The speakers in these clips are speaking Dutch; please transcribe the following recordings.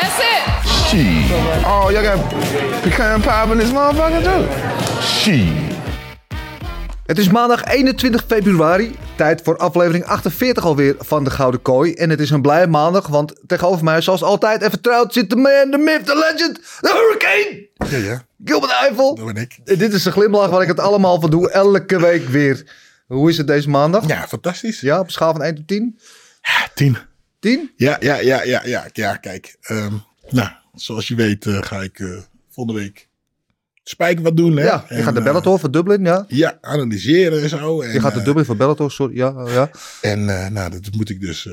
That's it. Shit. Oh, y'all got pecan pie in this motherfucker too? Shit. Het is maandag 21 februari. Tijd voor aflevering 48 alweer van de Gouden Kooi. En het is een blije maandag, want tegenover mij, zoals altijd, en vertrouwd zit de man, de myth, de legend, de hurricane. Ja, ja. Gilbert Eiffel. Dat ben ik. En dit is de glimlach waar ik het allemaal van doe, elke week weer. Hoe is het deze maandag? Ja, fantastisch. Ja, op een schaal van 1 tot 10? Tien. 10? Ja, ja, ja, ja, ja, ja. Kijk, ehm, nou, zoals je weet eh, ga ik eh, volgende week spijken wat doen. Hè? Ja, je En, gaat de eh, Bellator van Dublin, ja. ja, analyseren en zo. En, Je gaat de Dublin van Bellator, sorry, ja. ja. En nou, dat moet ik dus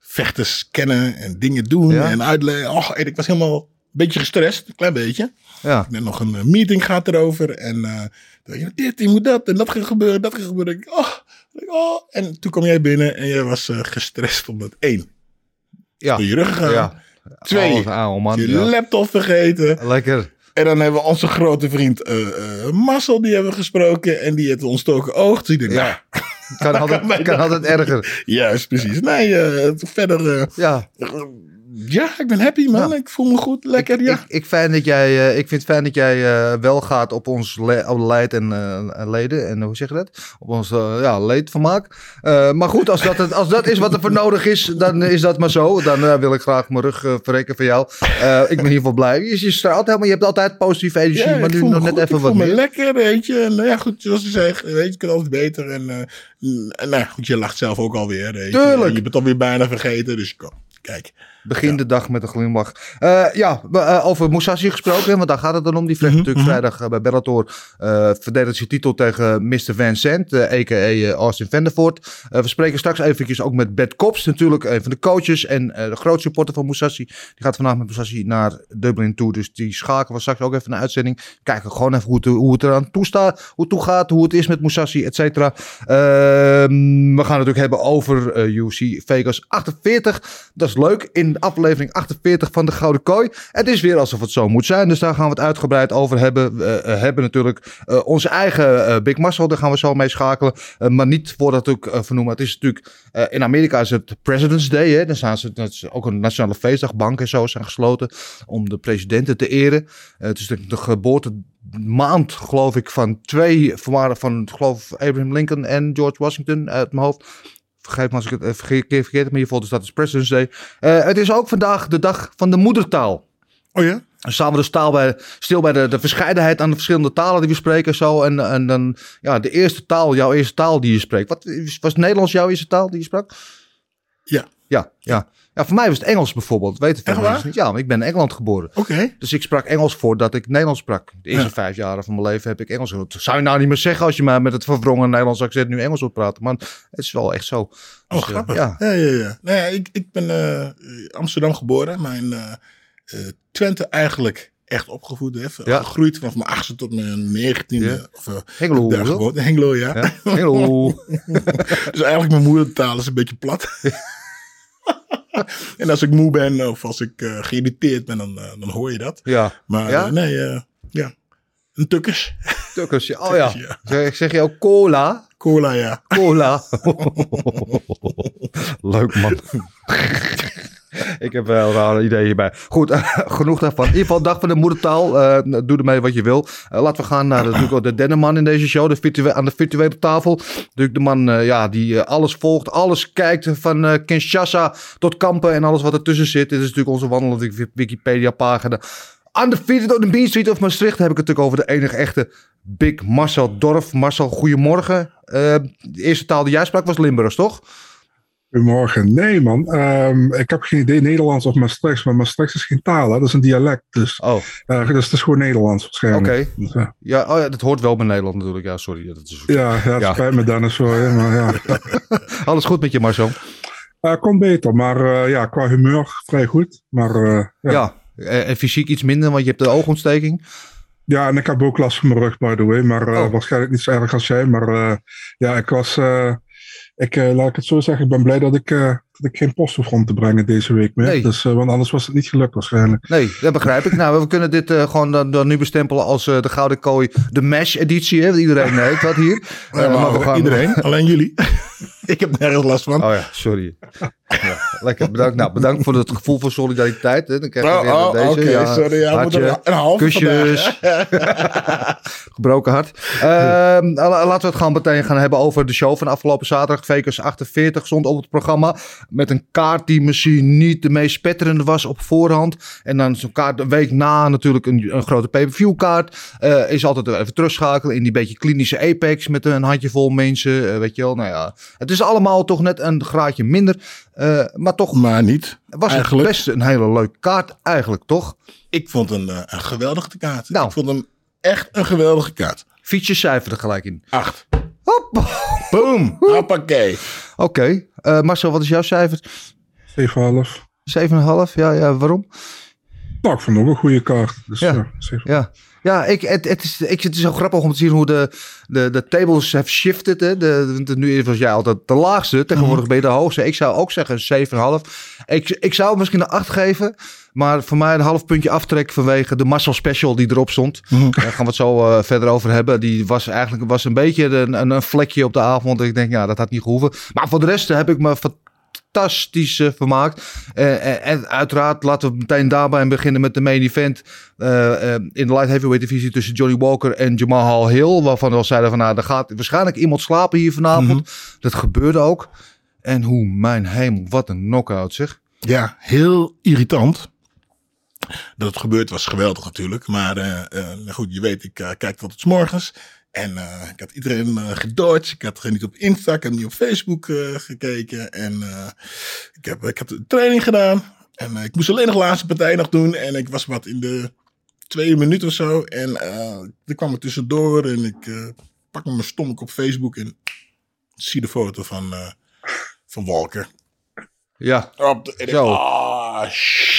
vechters kennen en dingen doen Ja. en uitleggen. Och, en ik was helemaal een beetje gestrest, een klein beetje. ja. Ik net nog een meeting gaat erover. En eh, dan je, dit, je moet dat en dat gaat gebeuren, dat gaat gebeuren. Oh, oh. En toen kwam jij binnen en jij was eh, gestrest omdat één, Ja, door je rug gegaan. ja. Twee, Alles aan, man. je laptop vergeten. Lekker. En dan hebben we onze grote vriend eh, Marcel, die hebben we gesproken. En die heeft ontstoken oog. Dus ik Ja. nou, Kan altijd, kan dan. altijd erger. juist, precies. Nee, eh, verder, Ja, ja, ik ben happy man. Ja. Ik voel me goed, lekker, ja. Ik, ik, fijn dat jij, eh, ik vind het fijn dat jij eh, wel gaat op ons le op leid en eh, leden. En hoe zeg je dat? Op ons ja, leedvermaak. Maar goed, als dat, het, als dat is wat er voor nodig is, dan is dat maar zo. Dan wil ik graag mijn rug verrekken van jou. Ik ben in ieder geval blij. Je, je straalt helemaal, je hebt altijd positieve energie, Ja, maar ik nu nog net goed, even ik wat voel me meer. lekker, weet je. En nou ja, goed, zoals je zegt, weet je, kunt altijd beter. En, nou ja, goed, je lacht zelf ook alweer, weet je. Tuurlijk. Je bent alweer bijna vergeten, dus kom, kijk. Begin de dag met een glimlach. Eh, ja, eh, over Musashi gesproken, want daar gaat het dan om. Die vecht Mhm, natuurlijk vrijdag eh, bij Bellator. eh verdedigt zijn titel tegen Mr. Van Sant, a.k.a. Austin Vandervoort. We spreken straks eventjes ook met Bert Kops, natuurlijk een van de coaches en de grootste supporter van Musashi. Die gaat vandaag met Musashi naar Dublin toe, dus die schakelen we straks ook even naar uitzending. Kijken gewoon even hoe het, hoe het eraan toe staat, hoe het toe gaat, hoe het is met Musashi, et cetera. Ehm, we gaan het natuurlijk hebben over UFC Vegas 48. Dat is leuk. In aflevering 48 van de Gouden Kooi. Het is weer alsof het zo moet zijn. Dus daar gaan we het uitgebreid over hebben. We eh, hebben natuurlijk eh, onze eigen eh, Big Muscle. Daar gaan we zo mee schakelen. Eh, maar niet voordat natuurlijk uh, vernoemen. Het is natuurlijk... eh, in Amerika is het President's Day. Hè? Dan staan ze, dat is ook een nationale feestdag. Banken en zo zijn gesloten om de presidenten te eren. Eh, het is de, de geboortemaand, geloof ik, van twee voormalig van, geloof Abraham Lincoln en George Washington uit mijn hoofd. Vergeet me als ik het even verkeerd verkeerd heb, maar in ieder geval, dus dat is President's Day. Eh, het is ook vandaag de dag van de moedertaal. Oh ja? Dan staan we dus taal bij, stil bij de, de verscheidenheid aan de verschillende talen die we spreken. en Zo. En, en dan ja, de eerste taal, jouw eerste taal die je spreekt. Wat, was Nederlands jouw eerste taal die je sprak? Ja. Ja, ja. Ja, voor mij was het Engels bijvoorbeeld. Weet het waar? niet. Ja, maar ik ben in Engeland geboren. Oké. Dus ik sprak Engels voordat ik Nederlands sprak. De eerste Ja. vijf jaren van mijn leven heb ik Engels gehoord. Dat zou je nou niet meer zeggen als je maar met het verwrongen Nederlands accent nu Engels wilt praten. Maar het is wel echt zo. Oh, Dus, eh, grappig. ja. Ja, ja, ja. Nou ja, ik, ik ben in Amsterdam geboren. Mijn eh, Twente eigenlijk echt opgevoed. Hè. Ja. Gegroeid vanaf mijn achtste tot mijn negentiende. Ja. Of, Hengelo. daar gewoond. Hengelo, ja. Ja. Hello. Dus eigenlijk mijn moedertaal is een beetje plat. en als ik moe ben of als ik eh, geïrriteerd ben, dan, eh, dan hoor je dat. Ja. Maar Ja? eh, nee, ja. Een tukkers. Tukkers. Oh ja. Ja. Zeg, zeg je ook cola? Cola, ja. Cola. Leuk man. Ik heb wel een raar idee hierbij. Goed, genoeg daarvan. In ieder geval, dag van de moedertaal. Eh, doe ermee wat je wil. Eh, laten we gaan naar de, de in deze show. De aan de virtuele tafel. Natuurlijk de man eh, ja, die eh, alles volgt, alles kijkt. Van eh, Kinshasa tot Kampen en alles wat ertussen zit. Dit is natuurlijk onze wandelende Wik- Wikipedia-pagina. Undefeated on the Bean Street of Maastricht heb ik het natuurlijk over de enige echte Big Marcel Dorf. Marcel, goedemorgen. Eh, de eerste taal die jij sprak was Limburgs, toch? Goedemorgen. Nee, man. Ehm, ik heb geen idee Nederlands of Maastrichts, maar Maastrichts is geen taal. Hè? Dat is een dialect. Dus, Oh, eh, dus het is gewoon Nederlands waarschijnlijk. Oké. Dus, eh, ja, oh ja, dat hoort wel bij Nederland natuurlijk. Ja, sorry. Dat is... ja, ja, het Ja. spijt me Dennis. Sorry, maar ja. Alles goed met je, Marcel? Eh, kon beter, maar ja, qua humeur vrij goed. Maar Ja. ja. En fysiek iets minder, want je hebt de oogontsteking. Ja, en ik heb ook last van mijn rug, by the way. Maar eh, Oh. waarschijnlijk niet zo erg als jij. Maar eh, ja, ik was... eh, ik, laat ik het zo zeggen, ik ben blij dat ik, eh, dat ik geen post hoef rond te brengen deze week meer. Nee. Dus, eh, want anders was het niet gelukt waarschijnlijk. Nee, dat begrijp ik. Nou, we kunnen dit eh, gewoon dan, dan nu bestempelen als eh, de Gouden Kooi, de MASH-editie. hè, want Iedereen weet wat hier. Ja, maar we gaan- iedereen, alleen jullie. ik heb nergens last van. Oh ja, sorry. Ja, lekker, bedankt. Nou, bedankt voor het gevoel van solidariteit. Hè. Dan krijg je Oh, weer oh, deze. oké, ja, sorry. Ja, we hartje, moeten een halve kusjes. Gebroken hart. Ehm, la- laten we het gewoon meteen gaan hebben over de show van afgelopen zaterdag. Vegas 48 stond op het programma. Met een kaart die misschien niet de meest spetterende was op voorhand. En dan zo'n kaart een week na natuurlijk een, een grote pay-per-view kaart. Eh, is altijd even terugschakelen in die beetje klinische apex met een handjevol mensen. eh, weet je wel, nou ja. Het is allemaal toch net een graadje minder. eh, maar toch Maar niet. was eigenlijk. het best een hele leuke kaart eigenlijk, toch? Ik vond een, eh, een geweldige kaart. Nou. Ik vond hem echt een geweldige kaart. Fietsjescijfer er gelijk in. Acht. Hop. Boom. Hoppakee. Oké, eh, Marcel, wat is jouw cijfer? 7,5. 7,5? Ja, ja, waarom? Nou, ik vond ook een goede kaart. Dus Ja. ja, 7,5. Ja, ja ik, het, het, is, ik, het is zo grappig om te zien hoe de, de, de tables have shifted. Hè. De, de, nu was jij altijd de laagste, tegenwoordig ben je de hoogste. Ik zou ook zeggen 7,5. Ik, ik zou misschien een 8 geven, maar voor mij een half puntje aftrek vanwege de Marcel Special die erop stond. Daar gaan we het zo eh, verder over hebben. Die was eigenlijk was een beetje een, een, een vlekje op de avond. Ik denk, ja, dat had niet gehoeven. Maar voor de rest heb ik me fantastisch eh, vermaakt. Eh, en, en uiteraard laten we meteen daarbij beginnen met de main event. eh, eh, in de light heavyweight divisie tussen Johnny Walker en Jamal Hill. Waarvan we al zeiden van nou, er gaat waarschijnlijk iemand slapen hier vanavond. Dat gebeurde ook. En hoe, mijn hemel, wat een knockout zeg. Ja, heel irritant. Dat het gebeurd was geweldig natuurlijk. Maar eh, eh, goed, je weet, ik eh, kijk tot het 's morgens. En eh, ik had iedereen gedodged. Ik had niet op Insta, ik heb niet op Facebook eh, gekeken. En ik, heb, ik heb de training gedaan. En ik moest alleen nog de laatste partij nog doen. En ik was wat in de twee minuten of zo. En er kwam er tussendoor. En ik pak mijn stomach op Facebook. En zie de foto van, van Walker. Ja, Op de, Zo. ah,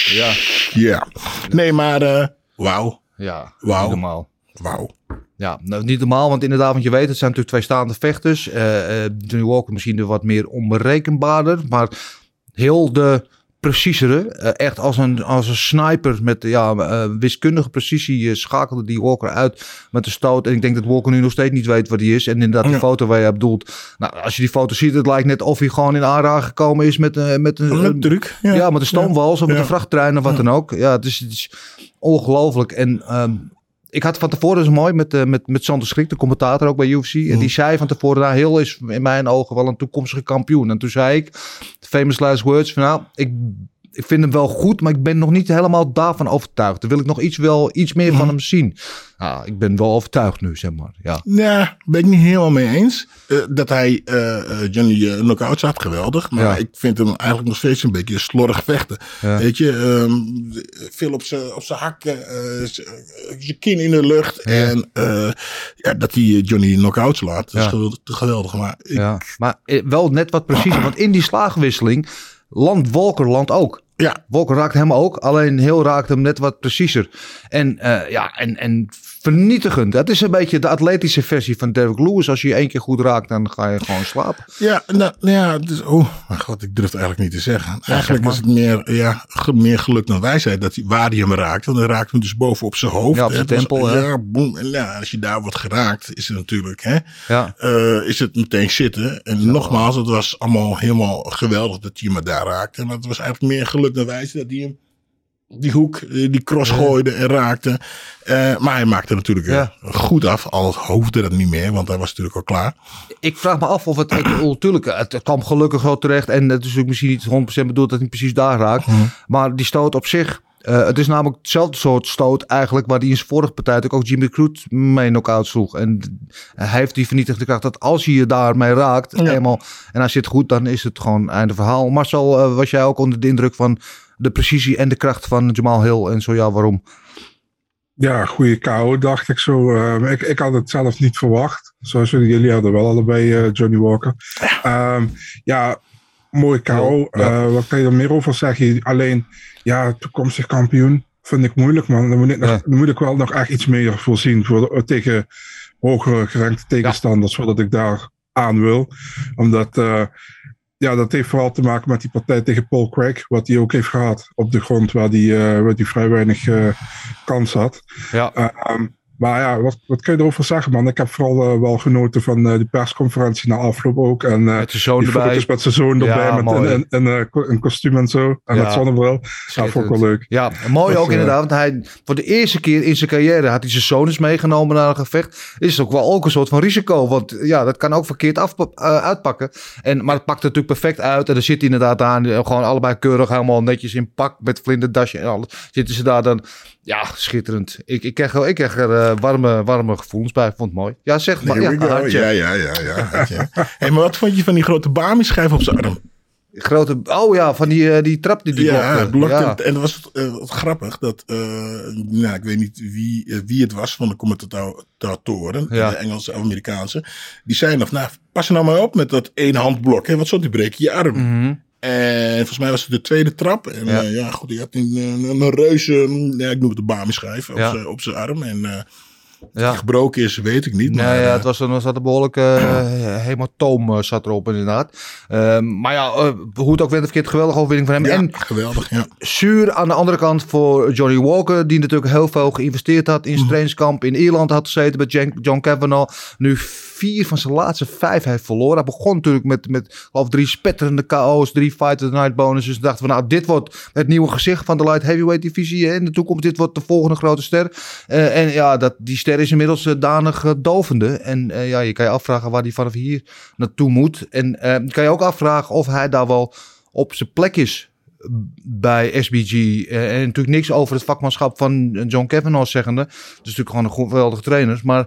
ja, Ja. Nee, maar wauw. ja. Wauw. Normaal. Wauw. Ja, nou, niet normaal, want inderdaad, want je weet, het zijn natuurlijk twee staande vechters. Eh, Johnny Walker misschien de wat meer onberekenbaarder, maar heel de preciezere. eh, echt als een, als een sniper met ja, wiskundige precisie schakelde die Walker uit met de stoot. En ik denk dat Walker nu nog steeds niet weet wat hij is. En inderdaad, die Ja. foto waar je bedoelt. Nou, als je die foto ziet, het lijkt net of hij gewoon in aanraking gekomen is met, eh, met een... Een truc. Ja, met een stoomwals of met een vrachttrein of wat dan ook. Ja, het is, het is ongelooflijk. En ehm, ik had van tevoren, is mooi, met, eh, met, met Sander Schrik, de commentator ook bij UFC. En die zei van tevoren, nou, Hill is in mijn ogen wel een toekomstige kampioen. En toen zei ik, famous last words, van nou, ik, ik vind hem wel goed, maar ik ben nog niet helemaal daarvan overtuigd. Dan wil ik nog iets, wel, iets meer van hem zien. Nou, ik ben wel overtuigd nu, zeg maar. Ja, Ja, ben ik niet helemaal mee eens. Eh, dat hij eh, eh, Johnny uh, knock-out zat, geweldig. Maar Ja. ik vind hem eigenlijk nog steeds een beetje slordig vechten. Ja. Weet je, ehm, veel op zijn op zijn hakken, zijn kin in de lucht. Ja. En ja, dat hij Johnny knock-out slaat, dat is geweldig, geweldig. Maar ik, ja. Maar wel net wat preciezer, want in die slaagwisseling Walker land ook. Ja, Walker raakt hem ook, alleen heel raakt hem net wat preciezer. En, eh, ja, en, en vernietigend. Het is een beetje de atletische versie van Derek Lewis. Als je je één keer goed raakt, dan ga je gewoon slapen. Ja, nou, nou ja, dus, oh, mijn god, ik durf het eigenlijk niet te zeggen. eigenlijk zeg is het meer, ja, meer geluk dan wijsheid dat hij, waar hij hem raakt. Want hij raakt hem dus boven op zijn hoofd. Ja, op hè. zijn Dus, tempel, hè. Ja, boem. En ja, als je daar wordt geraakt, is het natuurlijk, hè, Ja, eh, is het meteen zitten. En nogmaals, het was allemaal helemaal geweldig dat hij me daar raakte. Maar het was eigenlijk meer geluk dan wijsheid dat hij hem die hoek, eh, die cross gooide en raakte. Eh, maar hij maakte natuurlijk eh, Ja. goed af. Al hoefde dat niet meer, want hij was natuurlijk al klaar. ik vraag me af of het... Ik, bedoel, tuurlijk, het kwam gelukkig wel terecht. En het is ook misschien niet 100% bedoeld dat hij precies daar raakt. Maar die stoot op zich... het is namelijk hetzelfde soort stoot eigenlijk... waar die in zijn vorige partij natuurlijk ook Jimmy Crute mee knock-out sloeg. En hij heeft die vernietigende kracht dat als hij je daarmee raakt... Ja. Eenmaal, en hij zit goed, dan is het gewoon einde verhaal. Marcel, eh, was jij ook onder de indruk van de precisie en de kracht van Jamal Hill? En zo ja, waarom? Ja, goede kou, dacht ik zo. Eh, ik, ik had het zelf niet verwacht. Zoals jullie, hadden wel allebei eh, Johnny Walker. Ehm, ja, mooi kou. Ja. Eh, wat kan je er meer over zeggen? Alleen, ja, toekomstig kampioen. vind ik moeilijk, man. Dan moet ik, nog, Ja. dan moet ik wel nog echt iets meer voorzien voor tegen hogere gerankte tegenstanders, voordat ik daar aan wil. Omdat, eh, ja, dat heeft vooral te maken met die partij tegen Paul Craig, wat hij ook heeft gehad op de grond, waar die, eh, waar die vrij weinig eh, kans had. Ja. Eh, ehm, maar ja, wat, wat kun je erover zeggen, man? Ik heb vooral eh, wel genoten van eh, de persconferentie na afloop ook. En eh, Met zijn zoon die erbij. met zijn zoon erbij, Ja, met een, kostuum en zo. En Ja. met zonnebril. Ja, vond ik wel leuk. Ja, mooi Dat, ook inderdaad. Want hij, voor de eerste keer in zijn carrière had hij zijn zoon eens meegenomen naar een gevecht. Is het ook wel ook een soort van risico. Want ja, dat kan ook verkeerd af, uitpakken. En, maar het pakt natuurlijk perfect uit. En dan zit hij inderdaad aan. Gewoon allebei keurig, helemaal netjes in pak. Met vlinderdasje en alles. Zitten ze daar dan. Ja, schitterend. Ik, ik, krijg, ik krijg er eh, warme, warme gevoelens bij. Ik vond het mooi. Ja, zeg maar. Ja. Ja, ja, ja. ja, hey, maar wat vond je van die grote Bami-schijf op zijn arm? Grote, oh ja, van die, eh, die trap die die ja, blokte. blokte Ja. En dat was eh, grappig. Dat, nou, ik weet niet wie, wie het was van de commentatoren. Ja. De Engelse of Amerikaanse. Die zeiden nog, nou, pas nou maar op met dat één handblok. Hè, want zo die breek je je arm. Mhm. En volgens mij was het de tweede trap. En Ja. ja, ja goed, hij had een, een, een reuze, mm, ja, ik noem het de Bami-schijf op Ja. zijn- op zijn arm. En eh, Ja. gebroken is, weet ik niet. Nee, maar, ja, eh, het was een, er zat een behoorlijke eh, hematoom eh, zat erop inderdaad. Ehm, maar ja, eh, hoe het ook werd, verkeerd geweldige overwinning van hem. ja, En geweldig, ja. zuur aan de andere kant voor Johnny Walker, die natuurlijk heel veel geïnvesteerd had in zijn Mhm. trainingskamp. In Ierland had gezeten met John Kavanagh. Nu vier van zijn laatste vijf heeft verloren. Hij begon natuurlijk met, met half drie spetterende KO's, drie fight night bonuses. Dus dachten we, nou, dit wordt het nieuwe gezicht van de light heavyweight divisie hè, in de toekomst. Dit wordt de volgende grote ster. Eh, en ja, dat, die ster is inmiddels eh, danig eh, dovende. En ja, je kan je afvragen waar hij vanaf hier naartoe moet. En kan je ook afvragen of hij daar wel op zijn plek is bij SBG. En natuurlijk niks over het vakmanschap van John Kavanagh zeggende. Het is natuurlijk gewoon een geweldige trainer. Maar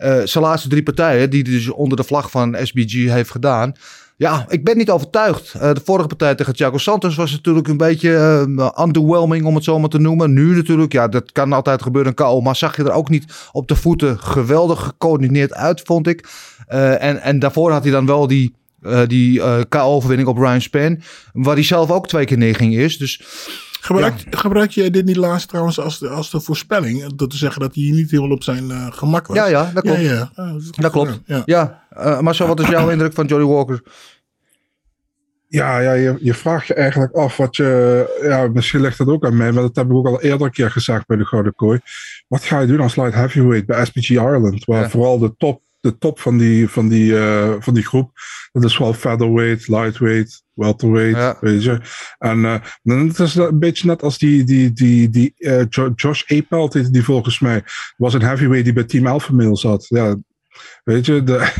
eh, zijn laatste drie partijen, die hij dus onder de vlag van SBG heeft gedaan. Ja, ik ben niet overtuigd. Eh, de vorige partij tegen Thiago Santos was natuurlijk een beetje eh, underwhelming, om het zo maar te noemen. Nu natuurlijk, ja, dat kan altijd gebeuren, een KO. Maar zag je er ook niet op de voeten geweldig gecoördineerd uit, vond ik. En, en daarvoor had hij dan wel die, die KO-overwinning op Ryan Span. Waar hij zelf ook twee keer neerging is. Dus Gebruik, gebruik jij dit niet laatst trouwens als de, als de voorspelling? Dat te zeggen dat hij niet helemaal op zijn eh, gemak was. ja, ja, dat klopt. Ja, ja. Ah, dat, klopt. Ja. Ja, eh, zo, wat is jouw indruk van Johnny Walker? Ja, ja je, je vraagt je eigenlijk af wat je. Ja, misschien ligt dat ook aan mij, maar dat heb ik ook al eerder een keer gezegd bij de Gouden Kooi. Wat ga je doen als light heavyweight bij SPG Ireland? Waar Ja. vooral de top, de top van, die, van, die, eh, van die groep. Dat is wel featherweight, lightweight, welterweight, Ja. weet je. En eh, dan het is een beetje net als die, die, die, die eh, Jo- Josh Apelt, die volgens mij. was een heavyweight die bij Team Alpha Male zat. Ja, weet je, de,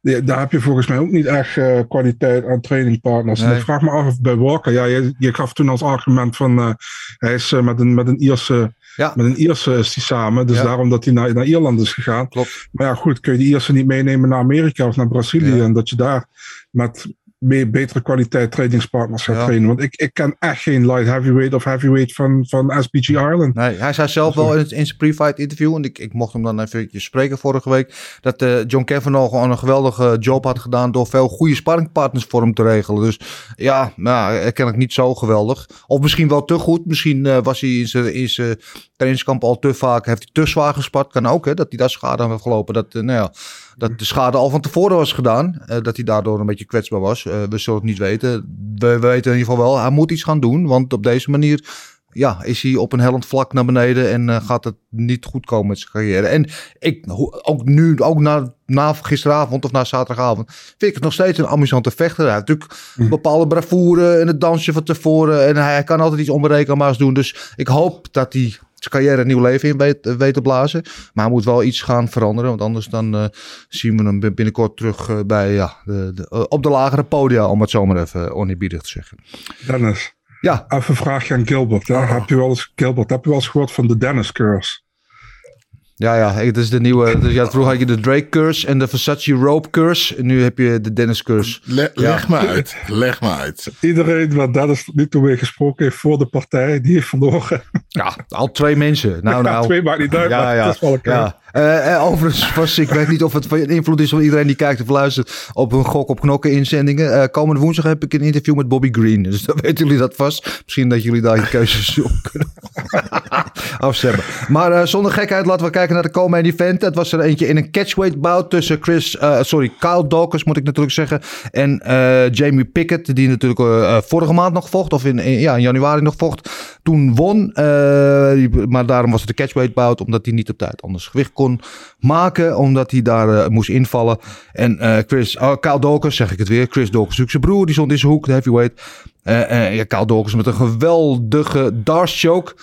de- daar heb je volgens mij ook niet echt kwaliteit aan trainingpartners. En Nee. ik vraag me af of bij Walker, ja, je, je gaf toen als argument van hij is met, een, met een Ierse. Ja. Met een Ierse is hij samen, dus Ja. daarom dat hij naar, naar Ierland is gegaan. Klopt. Maar ja, goed, kun je die Ierse niet meenemen naar Amerika of naar Brazilië. Ja. En dat je daar met meer, betere kwaliteit trainingspartners gaat Ja. trainen. Want ik, ik ken echt geen light heavyweight of heavyweight van, van SBG Ireland. Nee, hij zei zelf wel in, het- in zijn pre-fight interview, en ik, ik mocht hem dan even spreken vorige week, dat eh, John Kavanagh gewoon een geweldige job had gedaan door veel goede sparringpartners voor hem te regelen. Dus ja, nou, ja, ken ik niet zo geweldig. Of misschien wel te goed. Misschien eh, was hij in zijn, in zijn trainingskamp al te vaak, heeft hij te zwaar gespart. Kan ook, hè, dat hij daar schade aan heeft gelopen. Dat, eh, nou ja, dat de schade al van tevoren was gedaan. eh, dat hij daardoor een beetje kwetsbaar was. Eh, we zullen het niet weten. We, we weten in ieder geval wel, hij moet iets gaan doen. Want op deze manier ja, is hij op een hellend vlak naar beneden en eh, gaat het niet goed komen met zijn carrière. En ik, ook nu, ook na, na gisteravond of na zaterdagavond, vind ik het nog steeds een amusante vechter. Hij heeft natuurlijk een bepaalde bravoure en het dansje van tevoren en hij kan altijd iets onberekenbaars doen. Dus ik hoop dat hij zijn carrière een nieuw leven in weet, weet te blazen. Maar hij moet wel iets gaan veranderen, want anders dan eh, zien we hem binnenkort terug eh, bij, ja, de, de- eh, op de lagere podia, om het zo maar even oneerbiedig te zeggen. Dennis, Ja, even een vraagje aan Gilbert. Hè? Heb je wel eens, Gilbert, heb je wel eens gehoord van de Dennis curse? Ja, ja, het is de nieuwe. Dus ja, vroeger had je de Drake curse en de Versace rope curse. En nu heb je de Dennis curse. Le- leg me uit. Leg me uit. Iedereen waar Dennis nu toe mee gesproken heeft voor de partij, die heeft verloren. Ja, al twee mensen. Nou, Ja, nou. twee maakt niet uit, Ja, maar ja. dat is wel oké. ja. Eh, eh, overigens was, ik weet niet of het van invloed is van iedereen die kijkt of luistert op een gok op knokken inzendingen. Eh, komende woensdag heb ik een interview met Bobby Green. Dus dan weten jullie dat vast. Misschien dat jullie daar je keuzes op kunnen afstemmen. Maar zonder gekheid, laten we kijken naar de komende event. Het was er eentje in een catchweight bout tussen Chris, sorry, Kyle Dawkins moet ik natuurlijk zeggen. En Jamie Pickett, die natuurlijk vorige maand nog vocht. Of in, ja, in januari nog vocht. Toen won. maar daarom was het de catchweight bout. Omdat hij niet op tijd anders gewicht kon maken. Omdat hij daar eh, moest invallen. En eh, Chris, oh, Kyle Dawkins, zeg ik het weer. Chris Dawkins, zijn broer. Die stond in zijn hoek, de heavyweight. Eh, ja, Kyle Dawkins met een geweldige Darce choke.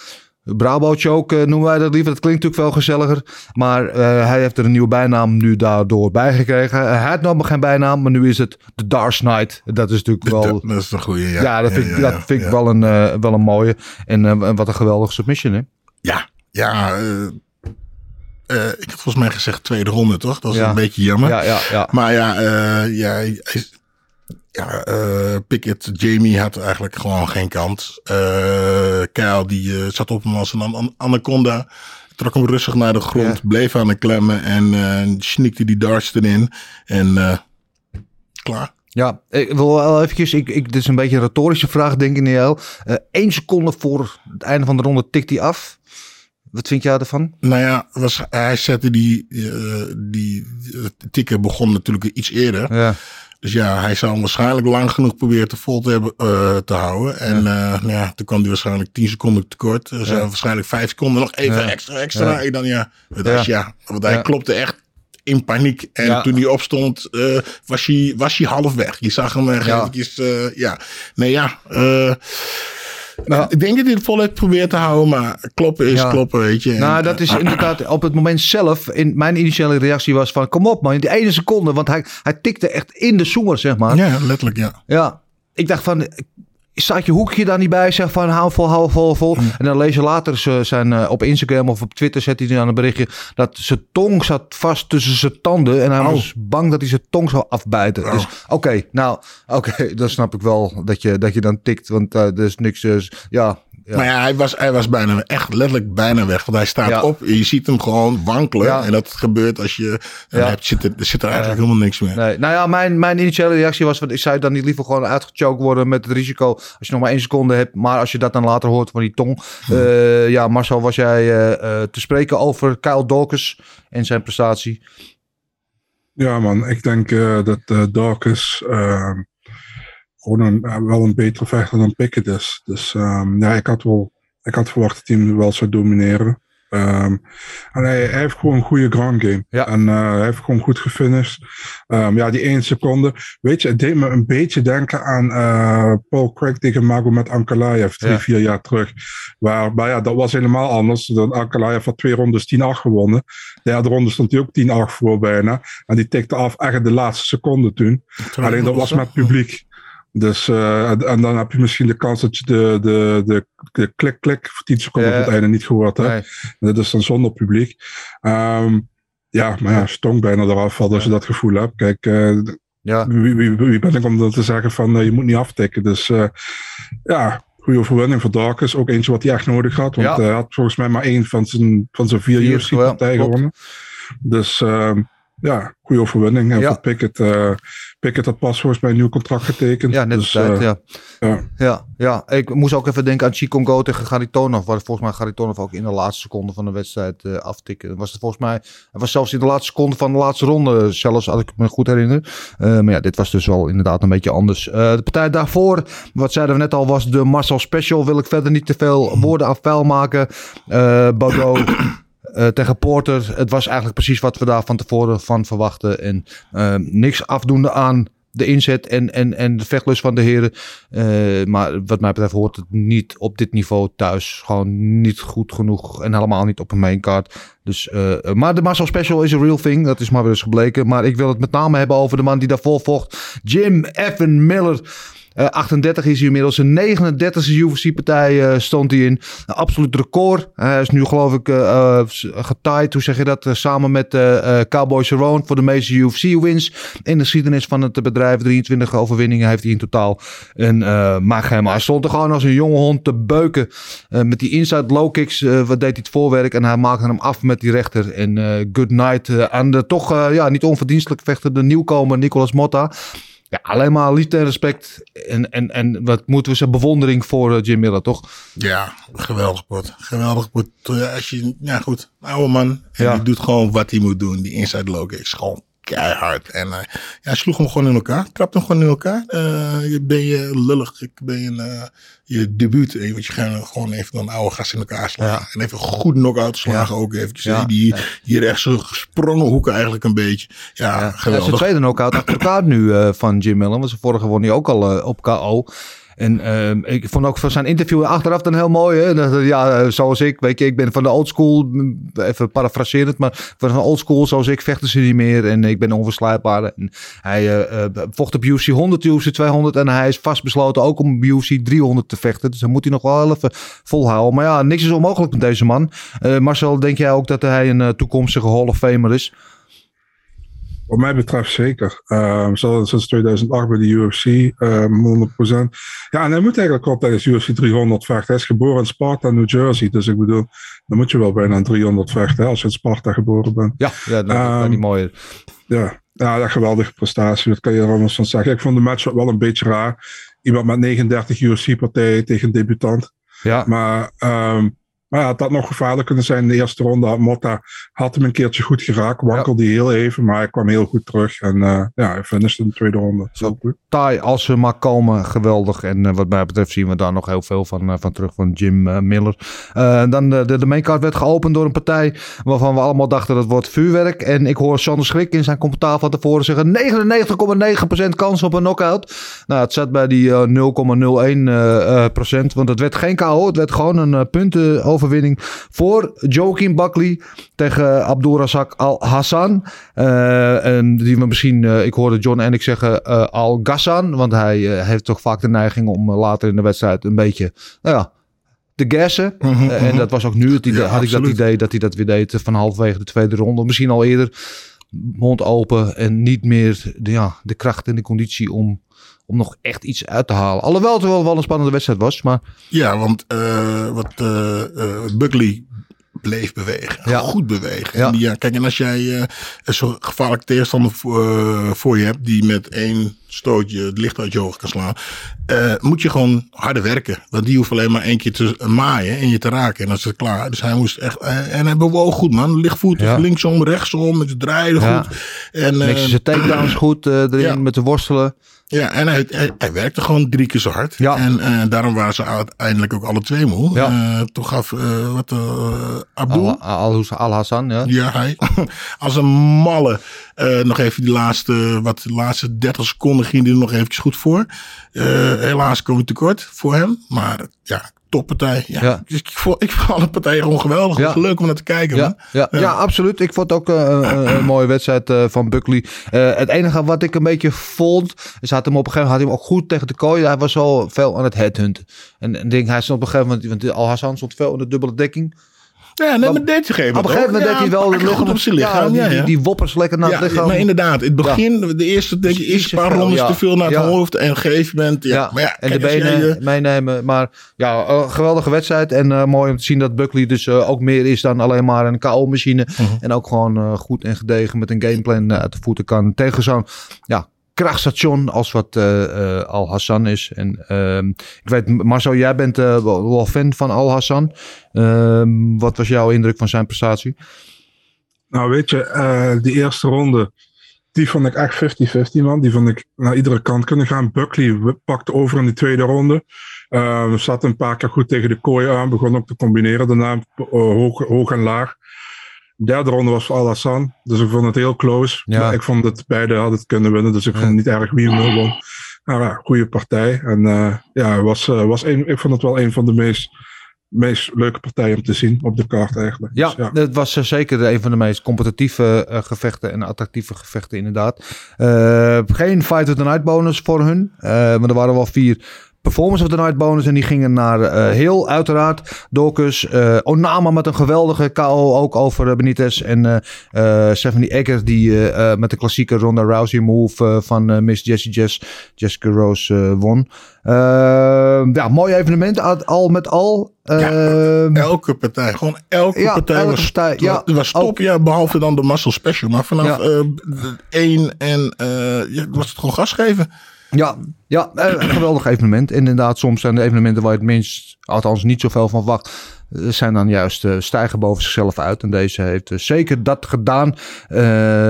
Bravo choke noemen wij dat liever. Dat klinkt natuurlijk veel gezelliger. Maar hij heeft er een nieuwe bijnaam nu daardoor bij gekregen. Eh, hij had nog geen bijnaam, maar nu is het de Dark Knight. Dat is natuurlijk wel... Dat is een goede, ja. Ja, dat vind, ja, dat vind ik wel, een, wel een mooie. En wat een geweldige submission, hè? Ja, ja. Eh, ik had volgens mij gezegd tweede ronde, toch? Dat was Ja. een beetje jammer. Ja, ja, ja. Maar ja, eh, ja, is- ja eh, Pickett, Jamie had eigenlijk gewoon geen kans. Eh Kyle die zat op hem als een an- anaconda. Trok hem rustig naar de grond, Ja. bleef aan de klemmen en sneakte die darts erin. En klaar. Ja, ik wil wel eventjes, ik, ik, dit is een beetje een retorische vraag, denk ik, Niel. Eén seconde voor het einde van de ronde tikt hij af. Wat vind jij ervan? Nou ja, was, hij zette die, eh, die eh, tikken begon natuurlijk iets eerder. Ja, Dus ja, hij zou hem waarschijnlijk lang genoeg proberen te vol te, hebben, eh, te houden. En ja. nou ja, toen kwam hij waarschijnlijk 10 seconden tekort. Dus Ja. waarschijnlijk 5 seconden nog even extra, extra. Dan ja, dat Ja. is ja. Want hij klopte echt in paniek. En Ja. toen hij opstond, eh, was, hij, was hij half weg. Je zag hem echt Ja. eventjes, eh, ja. Nee ja, eh, Nou, ik denk dat hij het voluit probeert te houden. Maar kloppen is Ja. kloppen, weet je. En, nou, dat is inderdaad op het moment zelf. In, mijn initiële reactie was van, kom op man, die ene seconde. Want hij, hij tikte echt in de zoemer, zeg maar. Ja, letterlijk ja. Ja, ik dacht van, staat je hoekje daar niet bij? Zeg van, hou vol, hou vol, vol. En dan lees je later ze zijn, eh, op Instagram of op Twitter zet hij dan een berichtje dat zijn tong zat vast tussen zijn tanden. En hij Oh. was bang dat hij zijn tong zou afbijten. Dus oké, nou, oké, dan snap ik wel dat je, dat je dan tikt. Want eh, er is niks, dus, ja. Ja. Maar ja, hij was, hij was bijna echt letterlijk bijna weg. Want hij staat Ja. op en je ziet hem gewoon wankelen. Ja. En dat gebeurt als je hebt, zit er, zit er eigenlijk helemaal niks meer. Nee, nou ja, mijn, mijn initiële reactie was: ik zou dan niet liever gewoon uitgechoked worden met het risico als je nog maar één seconde hebt. Maar als je dat dan later hoort van die tong. Eh, ja, Marcel, was jij eh, eh, te spreken over Kyle Dawkins en zijn prestatie? Ja, man, ik denk eh, dat uh, Dawkins ehm, gewoon een, eh, wel een betere vechter dan Pickett is. Dus ehm, ja, ik had, wel, ik had verwacht dat hij hem wel zou domineren. Ehm, en hij, hij heeft gewoon een goede ground game. Ja. En eh, hij heeft gewoon goed gefinished. Ehm, ja, die één seconde. Weet je, het deed me een beetje denken aan eh, Paul Craig tegen Magomed Ankalaev drie, Ja. vier jaar terug. Waar, maar ja, dat was helemaal anders. Dan Ankalaev had twee rondes 10-8 gewonnen. De derde ronde stond hij ook 10-8 voor bijna. En die tikte af echt de laatste seconde toen. Alleen dat was met publiek. Dus, eh, en, dan heb je misschien de kans dat je de, de, de, de klik-klik voor 10 seconden op het einde niet gehoord hebt. Nee. Dat is dan zonder publiek. Ehm, ja, maar ja, stong bijna eraf valt als je dat gevoel hebt. Kijk, eh, Ja, wie, wie, wie ben ik om dat te zeggen van eh, je moet niet aftikken. Dus ja, goede overwinning voor Darkus. Ook eentje wat hij echt nodig had. Want Ja. hij had volgens mij maar één van zijn, van zijn vier UFC-partijen gewonnen. Dus ehm, ja, goede overwinning. En Ja. voor Pickett, eh Pickett had pas volgens mij een nieuw contract getekend. ja net dus, tijd. eh, ja. ja. Ja, ja, ik moest ook even denken aan Chikongo tegen Garitonov. Waar volgens mij Garitonov ook in de laatste seconde van de wedstrijd eh aftikken. Was het volgens mij, hij was zelfs in de laatste seconde van de laatste ronde. Zelfs, als ik me goed herinner. Maar ja, dit was dus wel inderdaad een beetje anders. De partij daarvoor, wat zeiden we net al, was de Marcel Special. Wil ik verder niet te veel woorden aan vuil maken. Eh Eh, tegen Porter. Het was eigenlijk precies wat we daar van tevoren van verwachten. En eh, niks afdoende aan de inzet en, en, en de vechtlust van de heren. Eh, maar wat mij betreft hoort het niet op dit niveau thuis. Gewoon niet goed genoeg en helemaal niet op een maincard. Dus, maar de Marcel Special is a real thing. Dat is maar weer eens gebleken. Maar ik wil het met name hebben over de man die daarvoor vocht. Jim Evan Miller. Eh, 38 is hij inmiddels. Een 39e UFC-partij eh, stond hij in. Absoluut record. Hij is nu geloof ik eh eh, getaaid, hoe zeg je dat, eh, samen met eh eh, Cowboy Cerrone voor de meeste UFC-wins in de geschiedenis van het bedrijf. 23 overwinningen heeft hij in totaal. En eh. Hij stond er gewoon als een jonge hond te beuken eh, met die inside low kicks. eh, wat deed hij het voorwerk en hij maakte hem af met die rechter. En eh good night eh, aan de toch eh, ja, niet onverdienstelijk vechtende nieuwkomer Nicolas Motta. Ja, alleen maar liefde en respect. En, en, en wat moeten we zeggen, bewondering voor eh, Jim Miller, toch? Ja, geweldig pot. Geweldig pot. Ja, Als je, ja goed, oude man. En Ja. die doet gewoon wat hij moet doen. Die inside low is gewoon keihard. En eh, ja, hij sloeg hem gewoon in elkaar. Trapte hem gewoon in elkaar. Eh, je ben je lullig. Ik ben je, eh, je debuut. eh, Want je gaat gewoon even een oude gast in elkaar slagen. En even goed knock-out slagen ook eventjes. Ja. Die, die rechtse gesprongen hoeken eigenlijk een beetje. Ja, Ja, dat is de geweldig. tweede knockout achter elkaar nu van Jim Miller. Want zijn vorige won hij ook al op KO. En ehm, ik vond ook van zijn interview achteraf dan heel mooi. Hè? Ja, zoals ik, weet je, ik ben van de oldschool, mm, even parafraserend, maar van de oldschool zoals ik vechten ze niet meer. En ik ben onverslijtbaar. En hij eh, eh, vocht op UFC 100, UFC 200 en hij is vastbesloten ook om UFC 300 te vechten. Dus dan moet hij nog wel even volhouden. Maar ja, niks is onmogelijk met deze man. Eh, Marcel, denk jij ook dat hij een toekomstige Hall of Famer is? Wat mij betreft zeker. Ehm zal sinds 2008 bij de UFC, ehm 100%. Ja, en hij moet eigenlijk wel tijdens UFC 300 vechten. Hij is geboren in Sparta, New Jersey. Dus ik bedoel, dan moet je wel bijna een 300 vechten hè, als je in Sparta geboren bent. Ja, ja dat, dat Ehm, kan niet mooier. Ja, ja dat geweldige prestatie. Wat kan je er anders van zeggen? Ik vond de match wel een beetje raar. Iemand met 39 UFC-partijen tegen een debutant. Ja, Maar, ehm, maar ja, had nog gevaarlijk kunnen zijn in de eerste ronde. Motta had hem een keertje goed geraakt. Wankelde heel even, maar hij kwam heel goed terug. En eh, ja, hij finishte in de tweede ronde. Zo goed. taai als ze maar komen, geweldig. En eh, wat mij betreft zien we daar nog heel veel van, eh, van terug van Jim Miller. Dan de, de, de maincard werd geopend door een partij waarvan we allemaal dachten dat wordt vuurwerk. En ik hoor Sander Schrik in zijn commentaar van tevoren zeggen 99,9% kans op een knockout. Nou, het zat bij die eh, 0,01%, eh, eh, procent, want het werd geen KO. Het werd gewoon een eh, puntenoverwinning voor Joaquin Buckley tegen Abdulrazak Al-Hassan. Eh, en die we misschien, eh, ik hoorde John en ik zeggen eh, Al-Ghassan, want hij heeft toch vaak de neiging om later in de wedstrijd een beetje, nou ja, te gassen. Eh, en dat was ook nu het idee, Ja, had ik dat idee dat hij dat weer deed van halverwege de tweede ronde. Misschien al eerder mond open en niet meer de, ja, de kracht en de conditie om, om nog echt iets uit te halen. Alhoewel het wel, wel een spannende wedstrijd was, maar Ja, want eh, wat eh, eh, Buckley bleef bewegen. Ja. Goed bewegen. Ja. En die, ja, kijk, en als jij eh, een zo gevaarlijke tegenstander voor, voor je hebt... die met één stootje het licht uit je ogen kan slaan... moet je gewoon harder werken. Want die hoeft alleen maar één keer te maaien en je te raken. En dan is het klaar. Dus hij moest echt... en hij bewoog goed, man. Lichtvoetig, Ja. linksom, rechtsom. Met het draaien goed. En, Mixen zijn takedowns goed erin met de worstelen. Ja, en hij, hij, hij werkte gewoon drie keer zo hard. Ja. En eh, daarom waren ze uiteindelijk ook alle twee moe. Ja. Eh, toen gaf eh, wat, Abdul, Al- Al- Al-Hassan, ja. ja, hij, als een malle, nog even die laatste, wat, de laatste 30 seconden ging hij er nog eventjes goed voor. Helaas kwam hij tekort voor hem. Maar ja, toppartij. Ja. Ja. Dus ik, vond, ik vond alle partijen gewoon geweldig. Ja. Leuk om naar te kijken. Ja, ja, ja. absoluut. Ik vond ook eh, een, een mooie wedstrijd eh, van Buckley. Eh, het enige wat ik een beetje vond, is had hem op een gegeven moment had hij hem ook goed tegen de kooi. Hij was zo veel aan het headhunten. En ik denk, hij stond op een gegeven moment, want Al-Hassan stond veel in de dubbele dekking. Ja, nee, maar deed hij Op een gegeven moment deed hij wel goed op zijn lichaam. Ja, Ja, die, ja. die, die woppers lekker naar Ja, het lichaam. maar inderdaad, in het begin, de eerste, denk je, eerste te paar rondes ja. te veel naar het Ja. hoofd. En op een gegeven moment, ja. Ja, maar ja, en de benen eh, meenemen. Maar ja, eh, geweldige wedstrijd. En eh, mooi om te zien dat Buckley dus ook meer is dan alleen maar een KO-machine. Mhm. En ook gewoon goed en gedegen met een gameplan uit de voeten kan. Tegen zo'n ja, krachtstation als wat eh, eh, Al-Hassan is. En ehm, ik weet, Marcel, jij bent eh, wel, fan van Al-Hassan. Ehm, wat was jouw indruk van zijn prestatie? Nou, weet je, die eerste ronde, die vond ik echt 50-50, man. Die vond ik naar iedere kant kunnen gaan. Buckley pakte over in de tweede ronde. Eh zat een paar keer goed tegen de kooi aan. Begon ook te combineren daarna, eh, hoog, hoog en laag. De derde ronde was Al-Hassan. Dus ik vond het heel close. Ja. Maar ik vond dat beide hadden het kunnen winnen. Dus ik vond het niet erg wie hem won. Maar ja, goede partij. En eh, ja, was, eh, was een, ik vond het wel een van de meest meest leuke partij om te zien op de kaart eigenlijk. Ja, Dus het was eh, zeker een van de meest competitieve gevechten en attractieve gevechten inderdaad. Geen Fight of the Night bonus voor hun. maar er waren wel vier Performance of the Night bonus en die gingen naar eh Hill uiteraard. Dorcus, eh, Onama met een geweldige KO ook over eh, Benitez. En eh eh Stephanie Egger die eh, eh, met de klassieke Ronda Rousey move eh, van eh, Miss Jessie Jess, Jessica Rose eh, won. Eh, ja, mooi evenement al, met al. Eh, Elke partij, gewoon elke Ja, partij elke was, partij, ja. was, top. Ja, behalve dan de Muscle Special. Maar vanaf Ja. eh, de één en eh, ja, was het gewoon gas geven. Ja, ja eh, een geweldig evenement. En inderdaad, soms zijn de evenementen waar je het minst, althans niet zoveel van wacht, eh, zijn dan juist eh, stijgen boven zichzelf uit. En deze heeft zeker dat gedaan.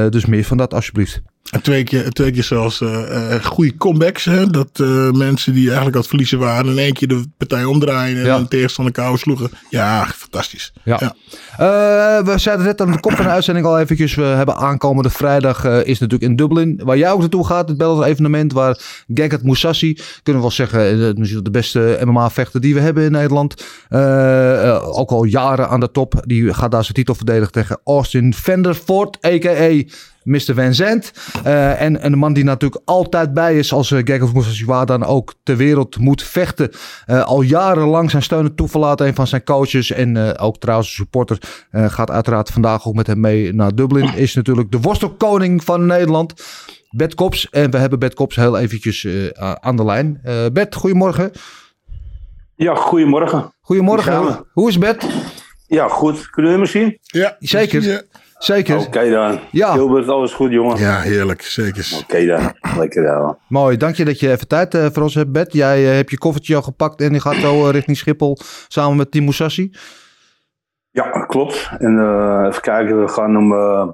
Dus meer van dat alsjeblieft. En twee keer, twee keer zelfs eh, eh, goede comebacks. Hè? Dat eh, mensen die eigenlijk aan het verliezen waren... in één keer de partij omdraaien en Ja. een tegenstander kou sloegen. Ja, fantastisch. Ja. Eh, we zeiden net aan de kop van de uitzending al eventjes. We hebben aankomende vrijdag is natuurlijk in Dublin. Waar jij ook naartoe gaat. Het Bellator evenement waar Gegard Moussassi. Kunnen we wel zeggen. misschien de beste MMA vechter die we hebben in Nederland. Ook al jaren aan de top. Die gaat daar zijn titel verdedigen tegen Austin Vandervoort. A.k.a. Mr. Van Zandt. Eh, en, en een man die natuurlijk altijd bij is als uh, Gegard Moussassi waar dan ook ter wereld moet vechten. Eh, al jarenlang zijn steun en toeverlaat een van zijn coaches. En eh, ook trouwens een supporter eh, gaat uiteraard vandaag ook met hem mee naar Dublin. Is natuurlijk de worstelkoning van Nederland. Bert Kops. En we hebben Bert Kops heel eventjes eh, aan de lijn. Eh Bert, goedemorgen. Ja, goedemorgen. Goedemorgen. Hoe, is Bert? Ja, goed. Kunnen we me zien? Ja, Zeker. Zeker. Oké dan. Ja. Gilbert, alles goed, jongen? Ja, heerlijk. Zeker. Oké dan. Lekker dan. Mooi, dank je dat je even tijd eh, voor ons hebt, Bert. Jij eh, hebt je koffertje al gepakt en je gaat zo eh, richting Schiphol samen met Timo Sassi. Ja, klopt. En even kijken, we gaan om eh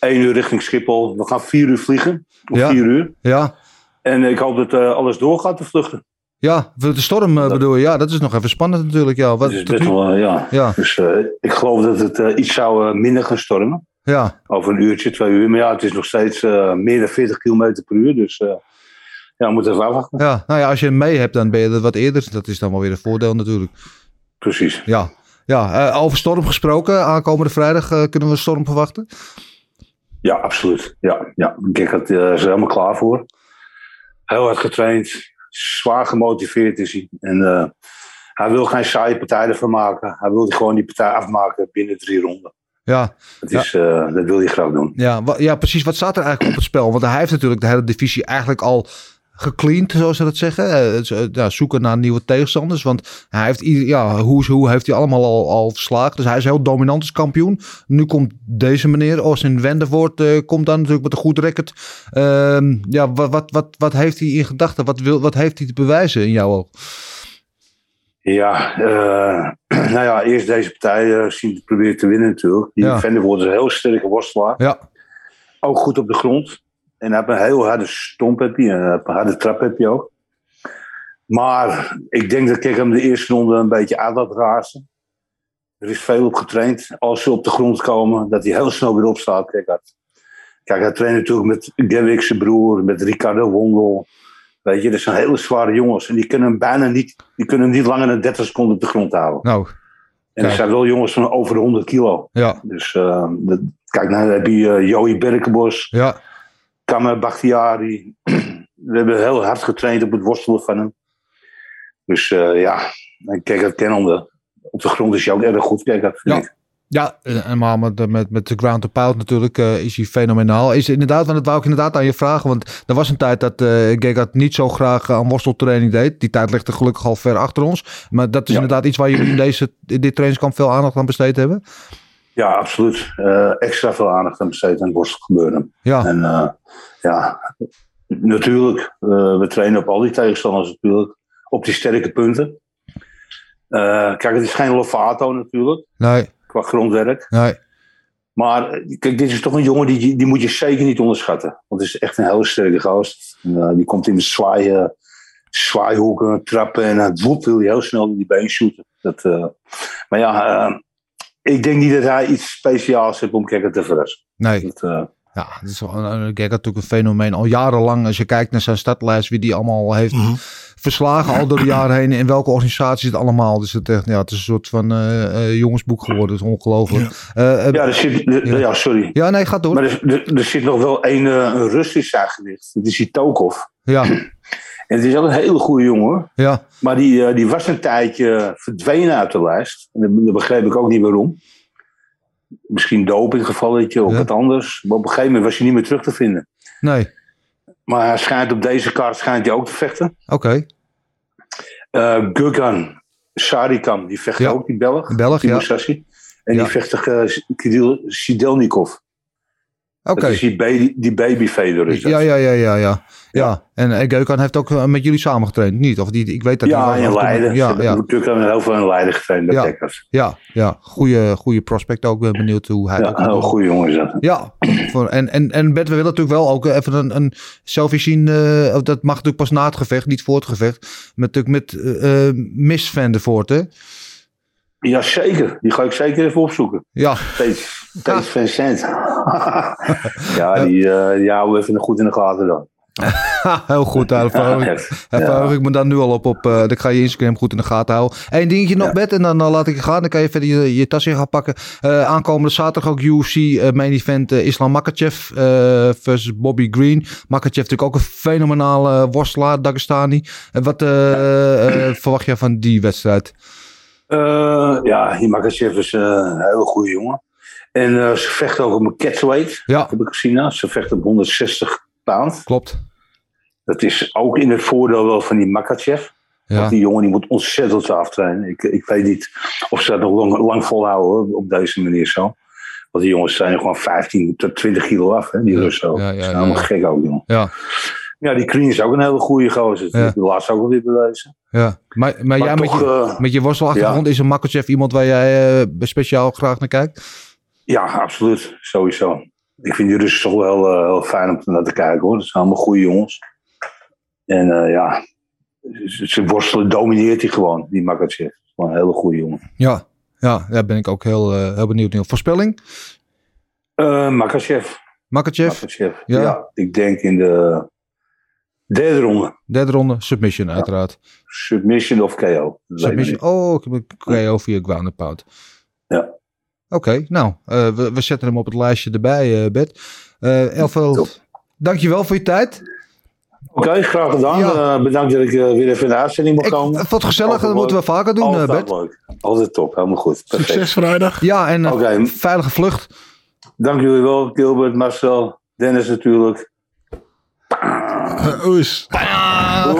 1 uur richting Schiphol. We gaan 4 uur vliegen. Of Ja. 4 uur. Ja, En ik hoop dat alles doorgaat te vluchten. Ja, de storm eh, bedoel je. Ja, dat is nog even spannend natuurlijk. Ja, wat, Dat is tot best wel, eh, ja. ja, Dus eh, ik geloof dat het iets zou minder gaan stormen. ja, Over een uurtje, twee uur. Maar ja, het is nog steeds meer dan 40 km per uur. Dus ja, we moeten even afwachten. ja. Nou ja, als je hem mee hebt, dan ben je er wat eerder. Dat is dan wel weer een voordeel natuurlijk. Precies. Ja, ja over storm gesproken. Aankomende vrijdag kunnen we een storm verwachten. Ja, absoluut. Ja, ja. Het eh, is er helemaal klaar voor. Heel hard getraind, zwaar gemotiveerd is hij. En eh, hij wil geen saaie partij ervan maken. Hij wil gewoon die partij afmaken binnen drie ronden. Ja, Dat, is, eh, dat wil hij graag doen. ja, ja, precies. Wat staat er eigenlijk op het spel? Want hij heeft natuurlijk de hele divisie eigenlijk al gecleaned, zoals ze dat zeggen. Eh, eh, ja, zoeken naar nieuwe tegenstanders. Want hij heeft, ja, hoe, hoe heeft hij allemaal al, al verslagen. Dus hij is heel dominant als kampioen. Nu komt deze meneer, Austin Wendervoort, eh komt dan natuurlijk met een goed record. Ehm, ja, wat, wat, wat, wat heeft hij in gedachten? Wat, wil, wat heeft hij te bewijzen in jouw oog? Ja, nou ja, eerst deze partij zien te proberen te winnen natuurlijk. Die Ja. Vandervoort is een heel sterke worstelaar. Ja, Ook goed op de grond. En hij heeft een heel harde stomp heb je, een harde trap heb je ook. Maar ik denk dat ik hem de eerste ronde een beetje uit laat razen. Er is veel op getraind. Als ze op de grond komen, dat hij heel snel weer opstaat. Kijk, hij, kijk, hij traint natuurlijk met Gavik zijn broer, met Ricardo Wondel. Weet je, dat zijn hele zware jongens. En die kunnen hem bijna niet, die kunnen hem niet langer dan 30 seconden op de grond houden. nou, En er zijn wel jongens van over de 100 kilo. ja, Dus eh, dat- kijk, nou heb je uh, Joey Berkenbos, ja. Kamer Bakhtiari. We hebben heel hard getraind op het worstelen van hem. Dus eh, ja, kijk, dat kennende. Op de grond is hij ook erg goed. Kijk, dat Ja. ik. Ja, eh, en maar met, met, met de ground to pound natuurlijk eh, is hij fenomenaal. Is inderdaad, want dat wou ik inderdaad aan je vragen. Want er was een tijd dat eh Gegard niet zo graag aan worsteltraining deed. Die tijd ligt er gelukkig al ver achter ons. Maar dat is Ja. inderdaad iets waar jullie in, deze, in dit trainingskamp veel aandacht aan besteed hebben. Ja, absoluut. Eh, extra veel aandacht aan besteed aan het worstelgebeuren. Ja, En eh, ja, natuurlijk. eh, we trainen op al die tegenstanders natuurlijk. Op die sterke punten. Kijk, het is geen Lovato natuurlijk. nee, Qua grondwerk. nee. Maar kijk, dit is toch een jongen die, die moet je zeker niet onderschatten. Want het is echt een hele sterke gast. En, die komt in de zwaaien, zwaaihoeken, trappen en het woep wil hij heel snel in die been shooten. Dat, maar ja, ik denk niet dat hij iets speciaals heeft om Kekker te verrassen. nee. Dat, eh, Ja, het is natuurlijk een fenomeen al jarenlang. Als je kijkt naar zijn startlijst, wie die allemaal heeft Mhm. verslagen al door de jaren heen. In welke organisatie het allemaal. Dus het, echt, ja, het is een soort van eh, eh, jongensboek geworden. Dat is ongelooflijk. Eh, eh, Ja, er zit, er- Ja. ja. sorry. ja, nee, gaat door. Maar er, er, er zit nog wel een, eh, een Russisch aangewicht. Dat is die Tokov. Ja, En het is ook een hele goede jongen. ja, Maar die, eh, die was een tijdje verdwenen uit de lijst. En dat, begreep ik ook niet waarom. Misschien dopinggevalletje of Ja. wat anders. Maar op een gegeven moment was hij niet meer terug te vinden. nee. Maar hij schijnt op deze kaart schijnt hij ook te vechten. Oké, Eh Gugan Sarikam, die vecht Ja. ook, die Belg. Belg, die ja. Musashi. En Ja. die vecht tegen uh, Kirill Sidelnikov. Oké. Die, baby, die is dat. Ja, ja, ja, ja, ja. Ja, en uh, Geukan heeft ook eh, met jullie samen getraind, niet? Of die, ik weet dat Ja, in Leiden. Ja, ja, Gugan heeft heel veel in Leiden getraind bij Ja. Ja, ja. Goeie, goeie prospect ook. Ben benieuwd hoe hij Ja, dat een goede jongen is dat. Ja, en, en, en Bert, we willen natuurlijk wel ook even een, een selfie zien. eh, dat mag natuurlijk pas na het gevecht, niet voor het gevecht. Met, natuurlijk met eh eh, Miss Van der Voort, hè? Ja, zeker. Die ga ik zeker even opzoeken. Ja, Steeds, steeds Vincent. ja, die, die houden we even goed in de gaten dan. heel goed. Daar verheug, ik- Ja. me dan nu al op. op dan ga je Instagram goed in de gaten houden. Eén dingetje nog, Ja. Bert, en dan eh, laat ik je gaan. Dan kan je verder je, je tasje gaan pakken. Aankomende zaterdag ook UFC main event Islam Makachev versus Bobby Green. Makachev natuurlijk ook een fenomenale worstelaar, Dagestani. En wat verwacht je van die wedstrijd? Ja, die Makachev is een hele goede jongen. En eh, ze vechten ook op een catchweight, Ja, heb ik gezien. hè. Ze vechten op 160 pound. klopt. Dat is ook in het voordeel wel van die Makachev. Ja. Want die jongen die moet ontzettend veel aftrainen. Ik, ik weet niet of ze dat nog lang, lang volhouden op deze manier zo. Want die jongens zijn er gewoon 15 tot 20 kilo af, hè, die Ja, Russen ja, ja, Dat is helemaal ja. gek ook, jongen. Ja, Ja, die Green is ook een hele goede gozer. Dat Ja. ik laatst ook alweer bewezen. ja. Maar, maar, jij met je, eh, met je worstelachtergrond is een Makachev iemand waar jij eh, speciaal graag naar kijkt? Ja, absoluut. Sowieso. Ik vind die Russen toch wel eh, heel fijn om naar te kijken hoor. Dat zijn allemaal goede jongens. En eh, ja, ze, worstelen, domineert hij gewoon, die Makachev. Gewoon een hele goede jongen. Ja, ja daar ben ik ook heel, eh, heel benieuwd naar. Voorspelling? Eh Makachev. Makachev, Makachev. Ja. Ja. ik denk in de derde ronde. derde ronde, submission uiteraard. Submission of KO. Submission, oh, ik heb een KO via ground and pound. Ja. Oké, nou, eh, we, we zetten hem op het lijstje erbij, eh Bert. Eh Elfveld, Top. dankjewel voor je tijd. Oké, graag gedaan. Ja. Bedankt dat ik weer even in de uitzending mocht Ik komen. vond het gezellig, Altijd dat moeten we vaker doen, eh, Altijd Bert. leuk. Altijd top, helemaal goed. Perfect. Succes vrijdag. Ja, en veilige vlucht. Dank jullie wel, Gilbert, Marcel, Dennis natuurlijk. Uh, oes. Ja,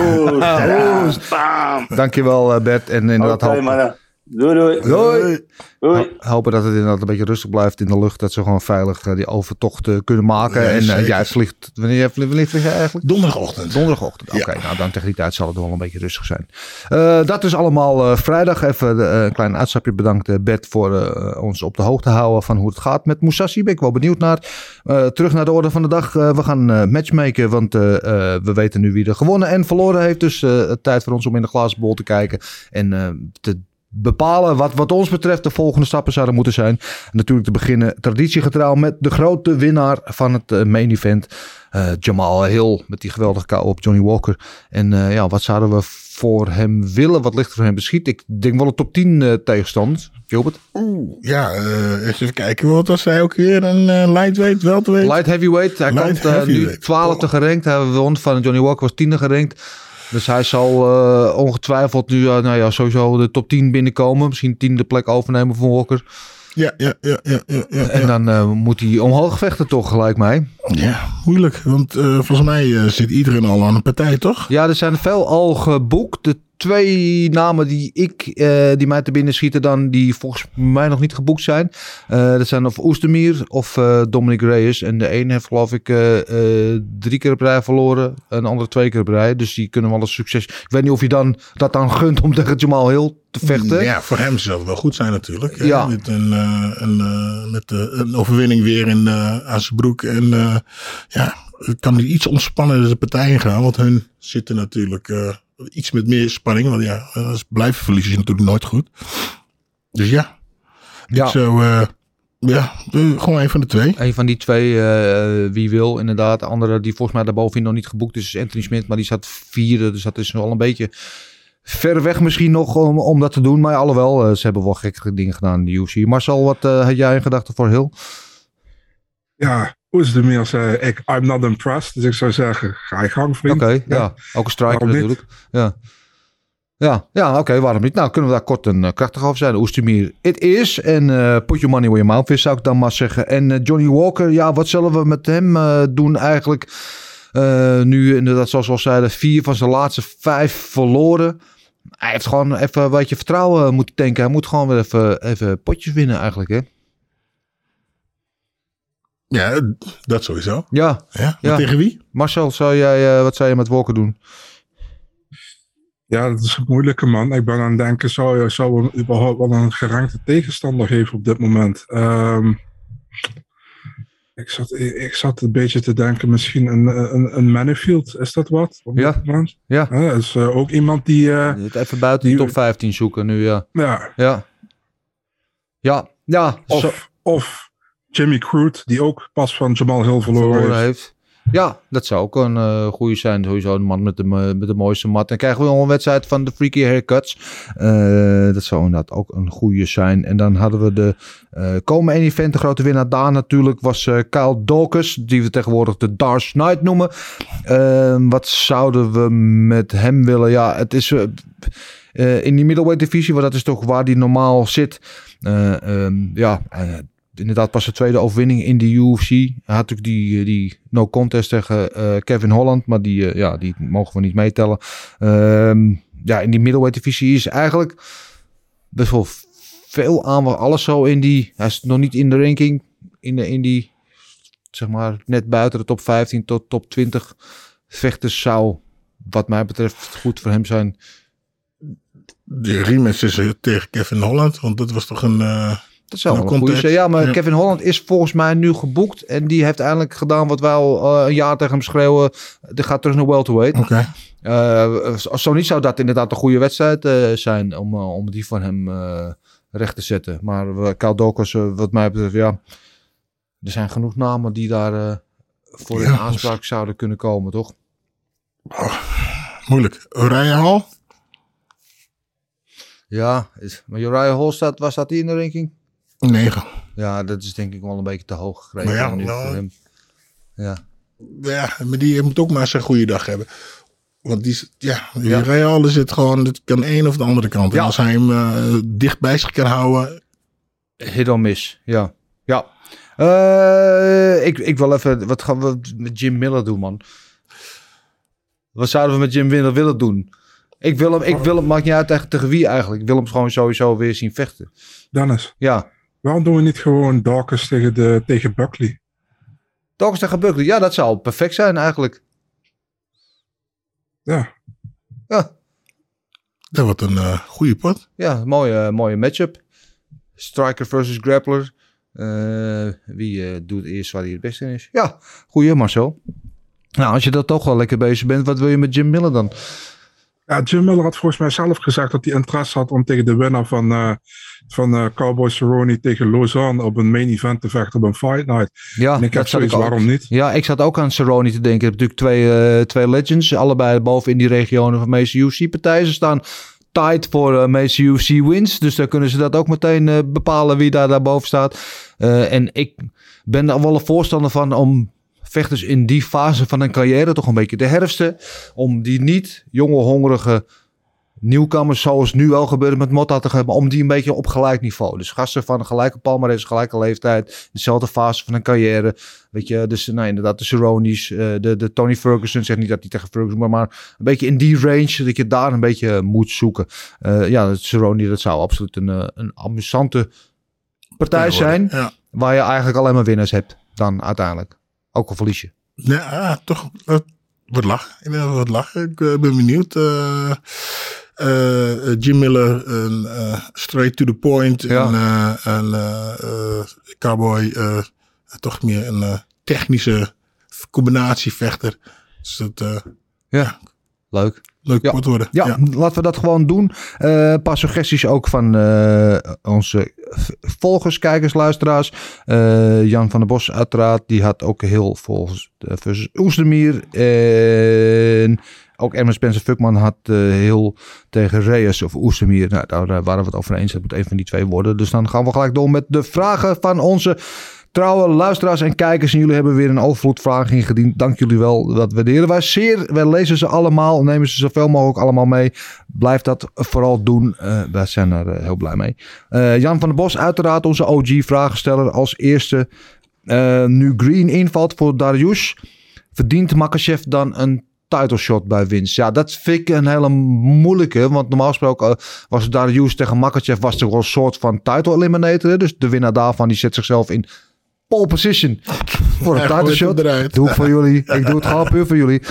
bam. Dankjewel, eh, Bert. En inderdaad, mannen. Doei, doei. Doei. Doei. hopen dat het inderdaad een beetje rustig blijft in de lucht. Dat ze gewoon veilig eh, die overtocht kunnen maken. Ja, en ja, het vliegt, wanneer, wanneer vlieg je eigenlijk? Donderdagochtend. Donderdagochtend. Ja. Oké, nou dan tegen die tijd zal het wel een beetje rustig zijn. Eh, dat is allemaal eh, vrijdag. Even een klein uitstapje. Bedankt Bert voor ons op de hoogte houden van hoe het gaat met Musashi. Ben ik wel benieuwd naar. Eh, terug naar de orde van de dag. Eh, we gaan eh, matchmaken, want eh, eh, we weten nu wie er gewonnen en verloren heeft. Dus eh, tijd voor ons om in de glazen bol te kijken en eh, te bepalen wat, wat ons betreft de volgende stappen zouden moeten zijn. Natuurlijk te beginnen traditiegetrouw met de grote winnaar van het eh, main event. eh, Jamal Hill met die geweldige KO op Johnny Walker. En eh, ja, wat zouden we voor hem willen? Wat ligt er voor hem beschiet? Ik denk wel een top 10 eh, tegenstander. Gilbert? Oeh, ja, eens even kijken. Wat was hij ook weer? Een lightweight, welterweight? Light heavyweight. Hij Light komt nu heavyweight. 12e gerankt. Hij won van Johnny Walker was 10e gerankt. Dus hij zal eh, ongetwijfeld nu eh, nou ja, sowieso de top 10 binnenkomen. Misschien tiende plek overnemen van Walker. Ja, ja, ja, ja, ja, ja. En dan eh, moet hij omhoog vechten toch gelijk mij. Ja, moeilijk. Want volgens mij zit iedereen al aan een partij, toch? Ja, er zijn veel al geboekt. De twee namen die ik, eh, die mij te binnen schieten dan, die volgens mij nog niet geboekt zijn. Eh, dat zijn of Oestermier of eh, Dominic Reyes. En de ene heeft geloof ik drie keer op rij verloren. En de andere twee keer op rij. Dus die kunnen wel een succes. Ik weet niet of je dan dat dan gunt om tegen Jamal Hill te vechten. Ja, voor hem zal het wel goed zijn natuurlijk. hè. Ja. Met, een, een, met een overwinning weer in, aan zijn broek. En ja, het kan iets ontspannen de partij ingaan. Want hun zitten natuurlijk iets met meer spanning. Want ja, als blijven verliezen is natuurlijk nooit goed. Dus ja, Ja. zou eh, Ja, eh, gewoon een van de twee. Een van die twee, eh, wie wil inderdaad. De andere die volgens mij daarbovenin nog niet geboekt is, is Anthony Smith. Maar die zat vierde, dus dat is wel een beetje ver weg misschien nog om, om dat te doen. Maar alhoewel, eh, ze hebben wel gekke dingen gedaan in de UFC. Marcel, wat eh, had jij in gedachten voor Hill? Ja, hoe is het meer zei ik, I'm not impressed. Dus ik zou zeggen, ga je gang vriend. Oké, ja. Ook een striker natuurlijk. Ja, ja, ja oké, waarom niet? Nou, kunnen we daar kort en eh, krachtig over zijn. Oestemir, it is. En eh, put your money where your mouth is, zou ik dan maar zeggen. En eh, Johnny Walker, ja, wat zullen we met hem doen eigenlijk? Nu, inderdaad, zoals we al zeiden, vier van zijn laatste vijf verloren. Hij heeft gewoon even een beetje vertrouwen moeten tanken. Hij moet gewoon weer even, even potjes winnen eigenlijk, hè? Ja, dat sowieso. Ja, Ja, tegen wie? Marcel, zou jij, eh, wat zou je met Walker doen? Ja, dat is een moeilijke man. Ik ben aan het denken, zou je zou we überhaupt wel een gerankte tegenstander geven op dit moment? Ehm, ik, zat, ik, zat een beetje te denken, misschien een, een, een Manifield, is dat wat? Op Ja. dit? Ja. Ja, dat is eh, ook iemand die, Het Even buiten de Die- top 15 zoeken nu, ja. ja, Ja. Ja, ja. of, zo- of Jimmy Crude, die ook pas van Jamal Hill verloren, verloren heeft. heeft. Ja, dat zou ook een eh goede zijn. Sowieso een man met de, met de mooiste mat. Dan krijgen we nog een wedstrijd van de Freaky Haircuts. Eh, dat zou inderdaad ook een goede zijn. En dan hadden we de eh komen event. De grote winnaar daar natuurlijk was eh Kyle Dawkins. Die we tegenwoordig de Dark Knight noemen. Eh, wat zouden we met hem willen? Ja, het is... in die middleweight divisie, want dat is toch waar die normaal zit. Eh, ehm, ja, inderdaad pas de tweede overwinning in de UFC. Hij had natuurlijk die, eh, die no contest tegen eh, Kevin Holland, maar die, eh, ja, die mogen we niet meetellen. Ehm, ja, in die middleweight divisie is eigenlijk best wel veel aan. Alles zo in die, hij is nog niet in de ranking, in, de, in die, zeg maar, net buiten de top 15 tot top 20 vechters zou, wat mij betreft, goed voor hem zijn. De rematch is tegen Kevin Holland. Want dat was toch een... Dat zou No wel een goede contest. zijn. Ja, maar Ja. Kevin Holland is volgens mij nu geboekt. En die heeft eindelijk gedaan wat wij al eh, een jaar tegen hem schreeuwen. Die gaat terug naar welterweight. Oké. Eh, als zo niet zou dat inderdaad een goede wedstrijd eh, zijn om, eh, om die van hem eh, recht te zetten. Maar uh, Kyle eh, wat mij betreft, ja. Er zijn genoeg namen die daar eh, voor in Ja, aanspraak zouden kunnen komen, toch? Moeilijk. Uriah Hall? Ja, is, maar Uriah Hall staat, waar staat hij in de ranking? Negen. Ja, dat is denk ik wel een beetje te hoog gegrepen. Maar ja, nu nou, voor hem. Ja. Ja, maar die moet ook maar zijn goede dag hebben. Want die, is- ja, Ja. Hall zit gewoon, het kan één of de andere kant. En Ja. als hij hem eh, dicht bij zich kan houden. Hit or miss, ja. Ja. Eh, ik, ik wil even, wat gaan we met Jim Miller doen, man? Wat zouden we met Jim Miller willen doen? Ik wil hem, ik wil hem, maakt niet uit tegen, tegen wie eigenlijk. Ik wil hem gewoon sowieso weer zien vechten. Dennis, Ja. Waarom doen we niet gewoon Dawkins tegen, de, tegen Buckley? Dawkins tegen Buckley, ja, dat zou perfect zijn eigenlijk. Ja, Ja, Dat wordt een eh, goede pot. ja mooie, mooie matchup. Striker versus grappler. Eh, wie eh, doet eerst waar hij het beste in is? Ja, goeie Marcel. Nou, als je dat toch wel lekker bezig bent, wat wil je met Jim Miller dan? Ja, Jim Miller had volgens mij zelf gezegd dat hij interesse had om tegen de winnaar van, eh, van eh, Cowboy Cerrone tegen Lausanne op een main event te vechten op een fight night. Ja, en ik heb zoiets, waarom niet? Ja, ik zat ook aan Cerrone te denken. Je hebt natuurlijk twee, eh, twee legends, allebei boven in die regionen van de meeste UFC-partijen. Ze staan tied voor meeste UFC-wins. Dus dan kunnen ze dat ook meteen bepalen wie daar daarboven staat. En ik ben daar wel een voorstander van om vechters in die fase van hun carrière toch een beetje de herfsten. Om die niet jonge, hongerige nieuwkomers, zoals nu wel gebeurt met Motta te hebben, om die een beetje op gelijk niveau. Dus gasten van gelijke palmarès, gelijke leeftijd, dezelfde fase van hun carrière. Weet je, dus nou, inderdaad, de Cerrone's, eh, de, de Tony Ferguson, zeg niet dat hij tegen Ferguson, maar, maar een beetje in die range, dat je daar een beetje moet zoeken. Eh, ja, het Cerrone, dat zou absoluut een, eh, een amusante partij zijn, Ja. waar je eigenlijk alleen maar winnaars hebt dan uiteindelijk. Ook al verlies je. Ja, ah, toch wat lachen. Dat wat lachen. Ik eh, ben benieuwd. Eh, eh, Jim Miller, straight to the point. Ja. En, en Cowboy, toch meer een technische combinatievechter. Dus dat, Ja, leuk. Leuk Ja. wordt worden. Ja, laten we dat gewoon doen. Eh, een paar suggesties ook van eh, onze volgers, kijkers, luisteraars. Eh, Jan van der Bos uiteraard, die had ook heel volgens uh, versus Oestermier. En ook Ermen Spencer Fuckman had heel tegen Reyes of Oestermier. Nou, daar waren we het over eens. Het moet een van die twee worden. Dus dan gaan we gelijk door met de vragen van onze trouwe luisteraars en kijkers. En jullie hebben weer een overvloed vragen ingediend. Dank jullie wel. Dat waarderen wij zeer. Wij lezen ze allemaal. Nemen ze zoveel mogelijk allemaal mee. Blijf dat vooral doen. Eh, wij zijn er eh, heel blij mee. Eh, Jan van der Bos, uiteraard onze OG-vragensteller. Als eerste, nu Green invalt voor Darius. Verdient Makachev dan een title shot bij winst? Ja, dat vind ik een hele moeilijke. Want normaal gesproken was Darius tegen Makachev... was wel een soort van title eliminator. Dus de winnaar daarvan die zet zichzelf in pole position voor een title shot. Doe ik voor jullie. Ik doe het gewoon puur voor jullie.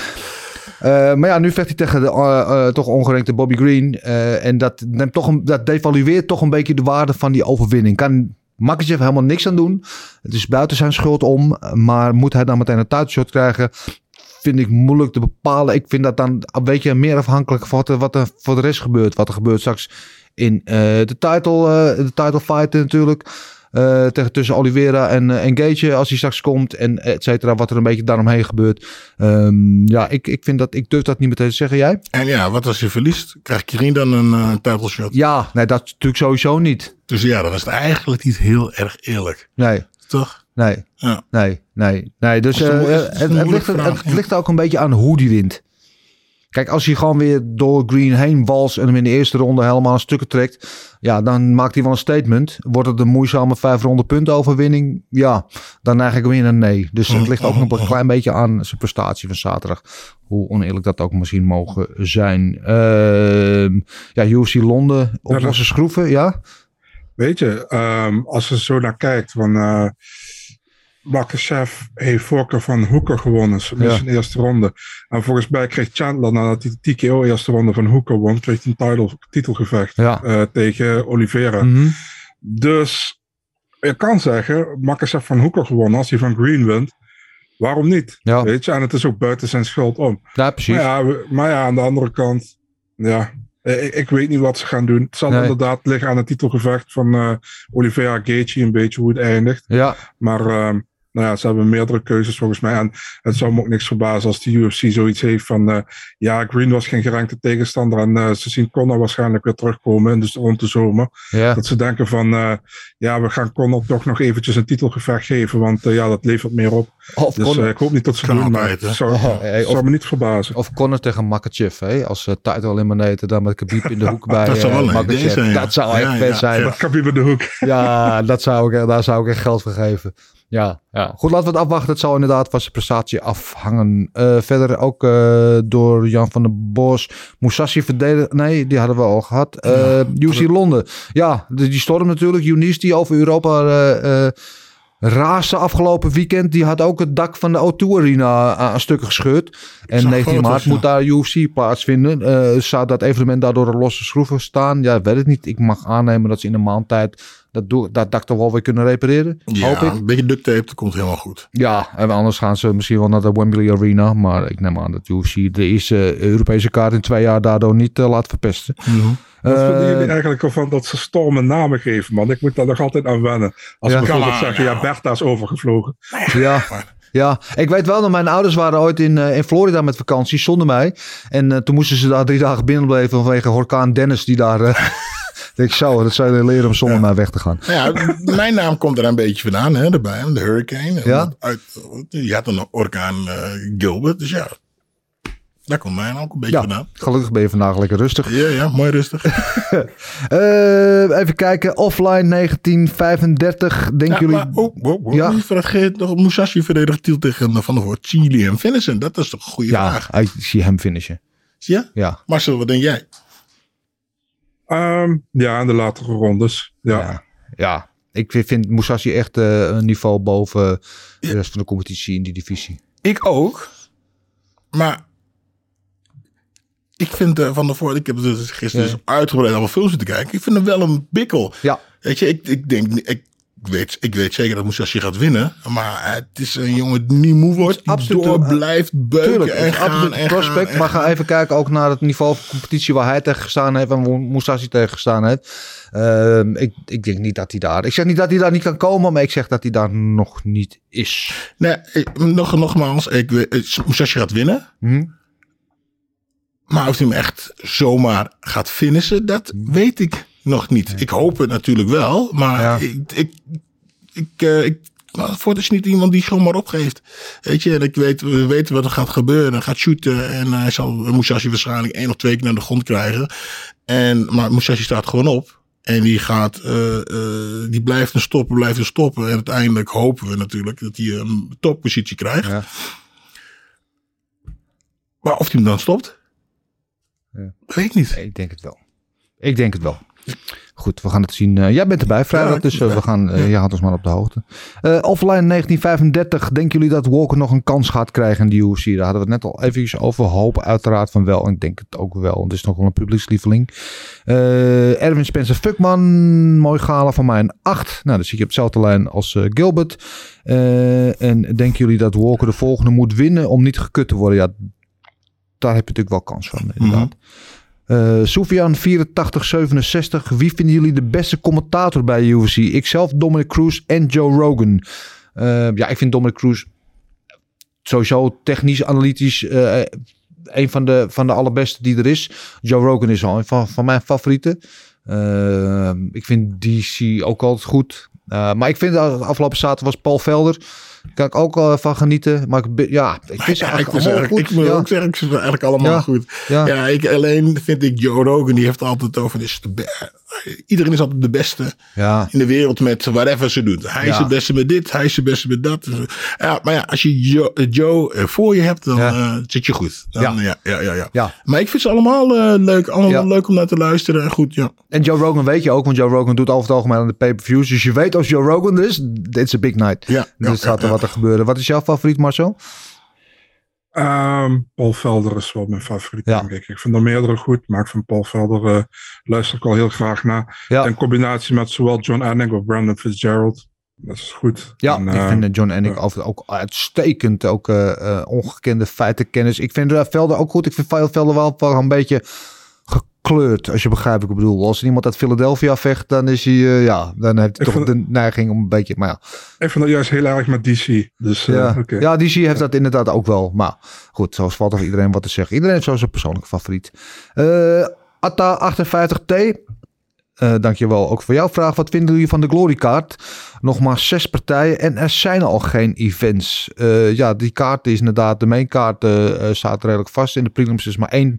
Eh, maar ja, nu vecht hij tegen de eh, toch ongerenkte Bobby Green. En dat, neemt toch een, dat devalueert toch een beetje de waarde van die overwinning. Kan Makachev helemaal niks aan doen. Het is buiten zijn schuld om. Maar moet hij dan meteen een title shot krijgen? Vind ik moeilijk te bepalen. Ik vind dat dan een beetje meer afhankelijk van wat er, wat er voor de rest gebeurt. Wat er gebeurt straks in de, title, de title fight natuurlijk. Tegen tussen Oliveira en, en Gage als hij straks komt. En et cetera. Wat er een beetje daaromheen gebeurt. Ehm, ja, ik, ik vind dat. Ik durf dat niet meteen te zeggen. Jij? En ja, wat als je verliest? Krijgt Kirin dan een title shot? Ja, nee, dat natuurlijk sowieso niet. Dus ja, dan is het eigenlijk niet heel erg eerlijk. Nee, Toch? nee, Ja. nee, nee. nee. Dus Dat dat het, een het, ligt, er- het ligt ook een beetje aan hoe die wint. Kijk, als hij gewoon weer door Green heen wals en hem in de eerste ronde helemaal aan stukken trekt. Ja, dan maakt hij wel een statement. Wordt het een moeizame vijf ronde punten overwinning? Ja, dan neig ik weer een nee. Dus het ligt ook nog een klein beetje aan zijn prestatie van zaterdag. Hoe oneerlijk dat ook misschien mogen zijn. Ehm, ja, UFC Londen op losse schroeven, ja? Weet je, ehm, als je zo naar kijkt, van uh, Makachev heeft voorkeur van Hooker gewonnen, dus Ja. de eerste ronde. En volgens mij kreeg Chandler, nadat hij de TKO eerste ronde van Hooker won, kreeg hij een title, titelgevecht Ja. eh, tegen Oliveira. Mhm. Dus je kan zeggen, Makachev van Hooker gewonnen als hij van Green wint. Waarom niet? Ja. Weet je, en het is ook buiten zijn schuld om. Ja, precies. Maar ja, maar ja, aan de andere kant, ja, ik, ik weet niet wat ze gaan doen. Het zal Nee. inderdaad liggen aan het titelgevecht van eh Oliveira Gaethje, een beetje hoe het eindigt. Ja, Maar ehm, nou ja, ze hebben meerdere keuzes volgens mij. En het zou me ook niks verbazen als de UFC zoiets heeft van... eh, ja, Green was geen gerankte tegenstander en eh, ze zien Conor waarschijnlijk weer terugkomen. Dus rond de zomer. ja. Dat ze denken van, eh, ja, we gaan Conor toch nog eventjes een titelgevecht geven. Want eh, ja, dat levert meer op. Of Dus Conor- eh, ik hoop niet dat ze doen, maar het zou, Oh, hey, zou of- me niet verbazen. Of Conor tegen Makachev, hè? Als uh, title eliminator, dan met Khabib in de hoek bij Dat zou eh, wel een Makachev. idee zijn, ja. Dat zou echt ja, vet zijn. Khabib in de hoek. Ja, dat zou ik, daar zou ik echt geld voor geven. Ja, ja. Goed, laten we het afwachten. Het zal inderdaad van zijn prestatie afhangen. Eh, verder ook eh, door Jan van der Bos. Musashi verdedigen. Nee, die hadden we al gehad. Eh UC Londen. Ja, die storm natuurlijk. Eunice die over Europa raasde afgelopen weekend. Die had ook het dak van de O2 Arena aan, stukken gescheurd. En zag 19 foto's, maart ja. moet daar UFC plaatsvinden. Eh, zou dat evenement daardoor een losse schroeven staan? Ja, weet het niet. Ik mag aannemen dat ze in een maand tijd dat, do- dat dak toch wel weer kunnen repareren. Ja, Hoop ik. een beetje duct tape, dat komt helemaal goed. Ja, en anders gaan ze misschien wel naar de Wembley Arena. Maar ik neem aan dat UFC de eerste Europese kaart in twee jaar daardoor niet eh, laat verpesten. Wat Eh, vinden jullie eigenlijk ervan dat ze stormen namen geven, man? Ik moet daar nog altijd aan wennen. Als Ja. ze bijvoorbeeld zeggen, ja, nou. Bertha is overgevlogen. Ja, ja, ik weet wel dat mijn ouders waren ooit in, eh, in Florida met vakantie zonder mij. En eh, toen moesten ze daar drie dagen binnenbleven vanwege orkaan Dennis die daar... eh ik denk zo, dat zou je leren om zonder mij weg te gaan. Nou ja, mijn naam komt er een beetje vandaan, hè, erbij. De hurricane. Ja? dat Uit, je had een orkaan eh, Gilbert, dus ja. Daar komt naam ook een beetje Ja, vandaan. gelukkig ben je vandaag lekker rustig. Ja, ja, mooi rustig. Eh, even kijken, offline 1935. Denken Ja, jullie... maar, oh, oh, oh, Ja. niet vergeet nog Musashi verdedigt titel tegen eh, Van der Voort. Chili en Vincent, dat is toch een goede ja, vraag. ik zie hem finishen. Ja? Ja, Marcel, wat denk jij? Ehm, ja, in de latere rondes. Ja. ja. ja. Ik vind Musashi echt eh, een niveau boven de rest van de competitie in die divisie. Ik ook. Maar ik vind eh, Van der Voort, ik heb dus gisteren Ja. dus uitgebreid allemaal films te kijken. Ik vind hem wel een bikkel. Ja. Weet je, ik, ik denk, ik weet, ik weet zeker dat Musashi gaat winnen. Maar het is een jongen die niet moe wordt. Die absoluut, door blijft beuken Tuurlijk, en gaan absoluut en een prospect. gaan maar ga even kijken ook naar het niveau van competitie waar hij tegen gestaan heeft en waar Musashi tegen gestaan heeft. Ehm, ik, ik denk niet dat hij daar. Ik zeg niet dat hij daar niet kan komen, maar ik zeg dat hij daar nog niet is. Nee, ik- nog, nogmaals, ik, eh, Musashi gaat winnen. Hm? Maar of hij hem echt zomaar gaat finishen, dat weet ik nog niet. Ik hoop het natuurlijk wel, maar Ja. ik, ik, ik, eh, ik nou, Ford is niet iemand die zomaar opgeeft. Weet je, en ik weet, we weten wat er gaat gebeuren. Hij gaat shooten en hij zal Musashi waarschijnlijk één of twee keer naar de grond krijgen. En, maar Musashi staat gewoon op. En die gaat, eh, eh, die blijft hem stoppen, blijft hem stoppen. En uiteindelijk hopen we natuurlijk dat hij een toppositie krijgt. Ja. Maar of hij hem dan stopt. Weet ik niet. Ik denk het wel. Ik denk het wel. Goed, we gaan het zien. Eh, jij bent erbij vrijdag, Ja, dus eh, we gaan, eh, je houdt ons maar op de hoogte. Offline 1935, denken jullie dat Walker nog een kans gaat krijgen in de UFC? Daar hadden we het net al even over. Hoop uiteraard van wel. En ik denk het ook wel. Het is nog wel een publiekslieveling. Erwin Spencer Fuckman, mooi gala van mij een 8. Nou, dan zie je op dezelfde lijn als Gilbert. En denken jullie dat Walker de volgende moet winnen om niet gekut te worden? Ja, daar heb je natuurlijk wel kans van, inderdaad. Eh Soufian 8467. Wie vinden jullie de beste commentator bij UFC? Ikzelf, Dominic Cruz en Joe Rogan. Eh, ja, ik vind Dominic Cruz sowieso technisch, analytisch eh, een van de, van de allerbeste die er is. Joe Rogan is al een van, van mijn favorieten. Eh, ik vind DC ook altijd goed. Maar ik vind afgelopen zaterdag was Paul Velder. Kan ik ook eh, van genieten. Maar ik, ja, ik vind ze Ja, eigenlijk goed. ik moet ja. ook zeggen, ik vind ze eigenlijk allemaal goed. Ja. Ik, alleen vind ik Joe Rogan, die heeft altijd over... Is de iedereen is altijd de beste Ja. in de wereld met whatever ze doet. Hij is de beste met dit, hij is de beste met dat. Ja, maar ja, als je Joe, eh, Joe eh, voor je hebt, dan eh, zit je goed. Dan, Ja. ja. Ja, ja. Maar ik vind ze allemaal leuk. Allemaal leuk om naar te luisteren. En goed, ja. En Joe Rogan weet je ook, want Joe Rogan doet over het algemeen aan de pay-per-views. Dus je weet als Joe Rogan er is, dit is een big night. Ja, dus gaat er wat er gebeuren. Wat is jouw favoriet, Marcel? Ehm, Paul Velder is wel mijn favoriet, Ja. denk ik. Ik vind er meerdere goed, maar ik vind Paul Velder eh, luister ik al heel graag naar. Ja. In combinatie met zowel John Anning of Brandon Fitzgerald. Dat is goed. Ja, En, ik vind eh, John en ik ja. over ook uitstekend. Ook eh, ongekende feitenkennis. Ik vind Velder ook goed. Ik vind Velder wel, wel een beetje gekleurd, als je begrijpt wat ik bedoel. Als er iemand uit Philadelphia vecht, dan is hij, eh, ja, dan heeft hij Ik toch vond- de neiging om een beetje, maar ja. Ik vind dat juist heel erg met DC. Dus eh, Ja, ja DC heeft dat inderdaad ook wel. Maar goed, zoals valt over iedereen wat te zeggen. Iedereen heeft zo zijn persoonlijke favoriet. Eh Atta58T. eh dankjewel ook voor jouw vraag. Wat vinden jullie van de Glory kaart? Nog maar zes partijen en er zijn al geen events. Ja, die kaart is inderdaad, de main kaart eh, staat redelijk vast. In de prelims is maar één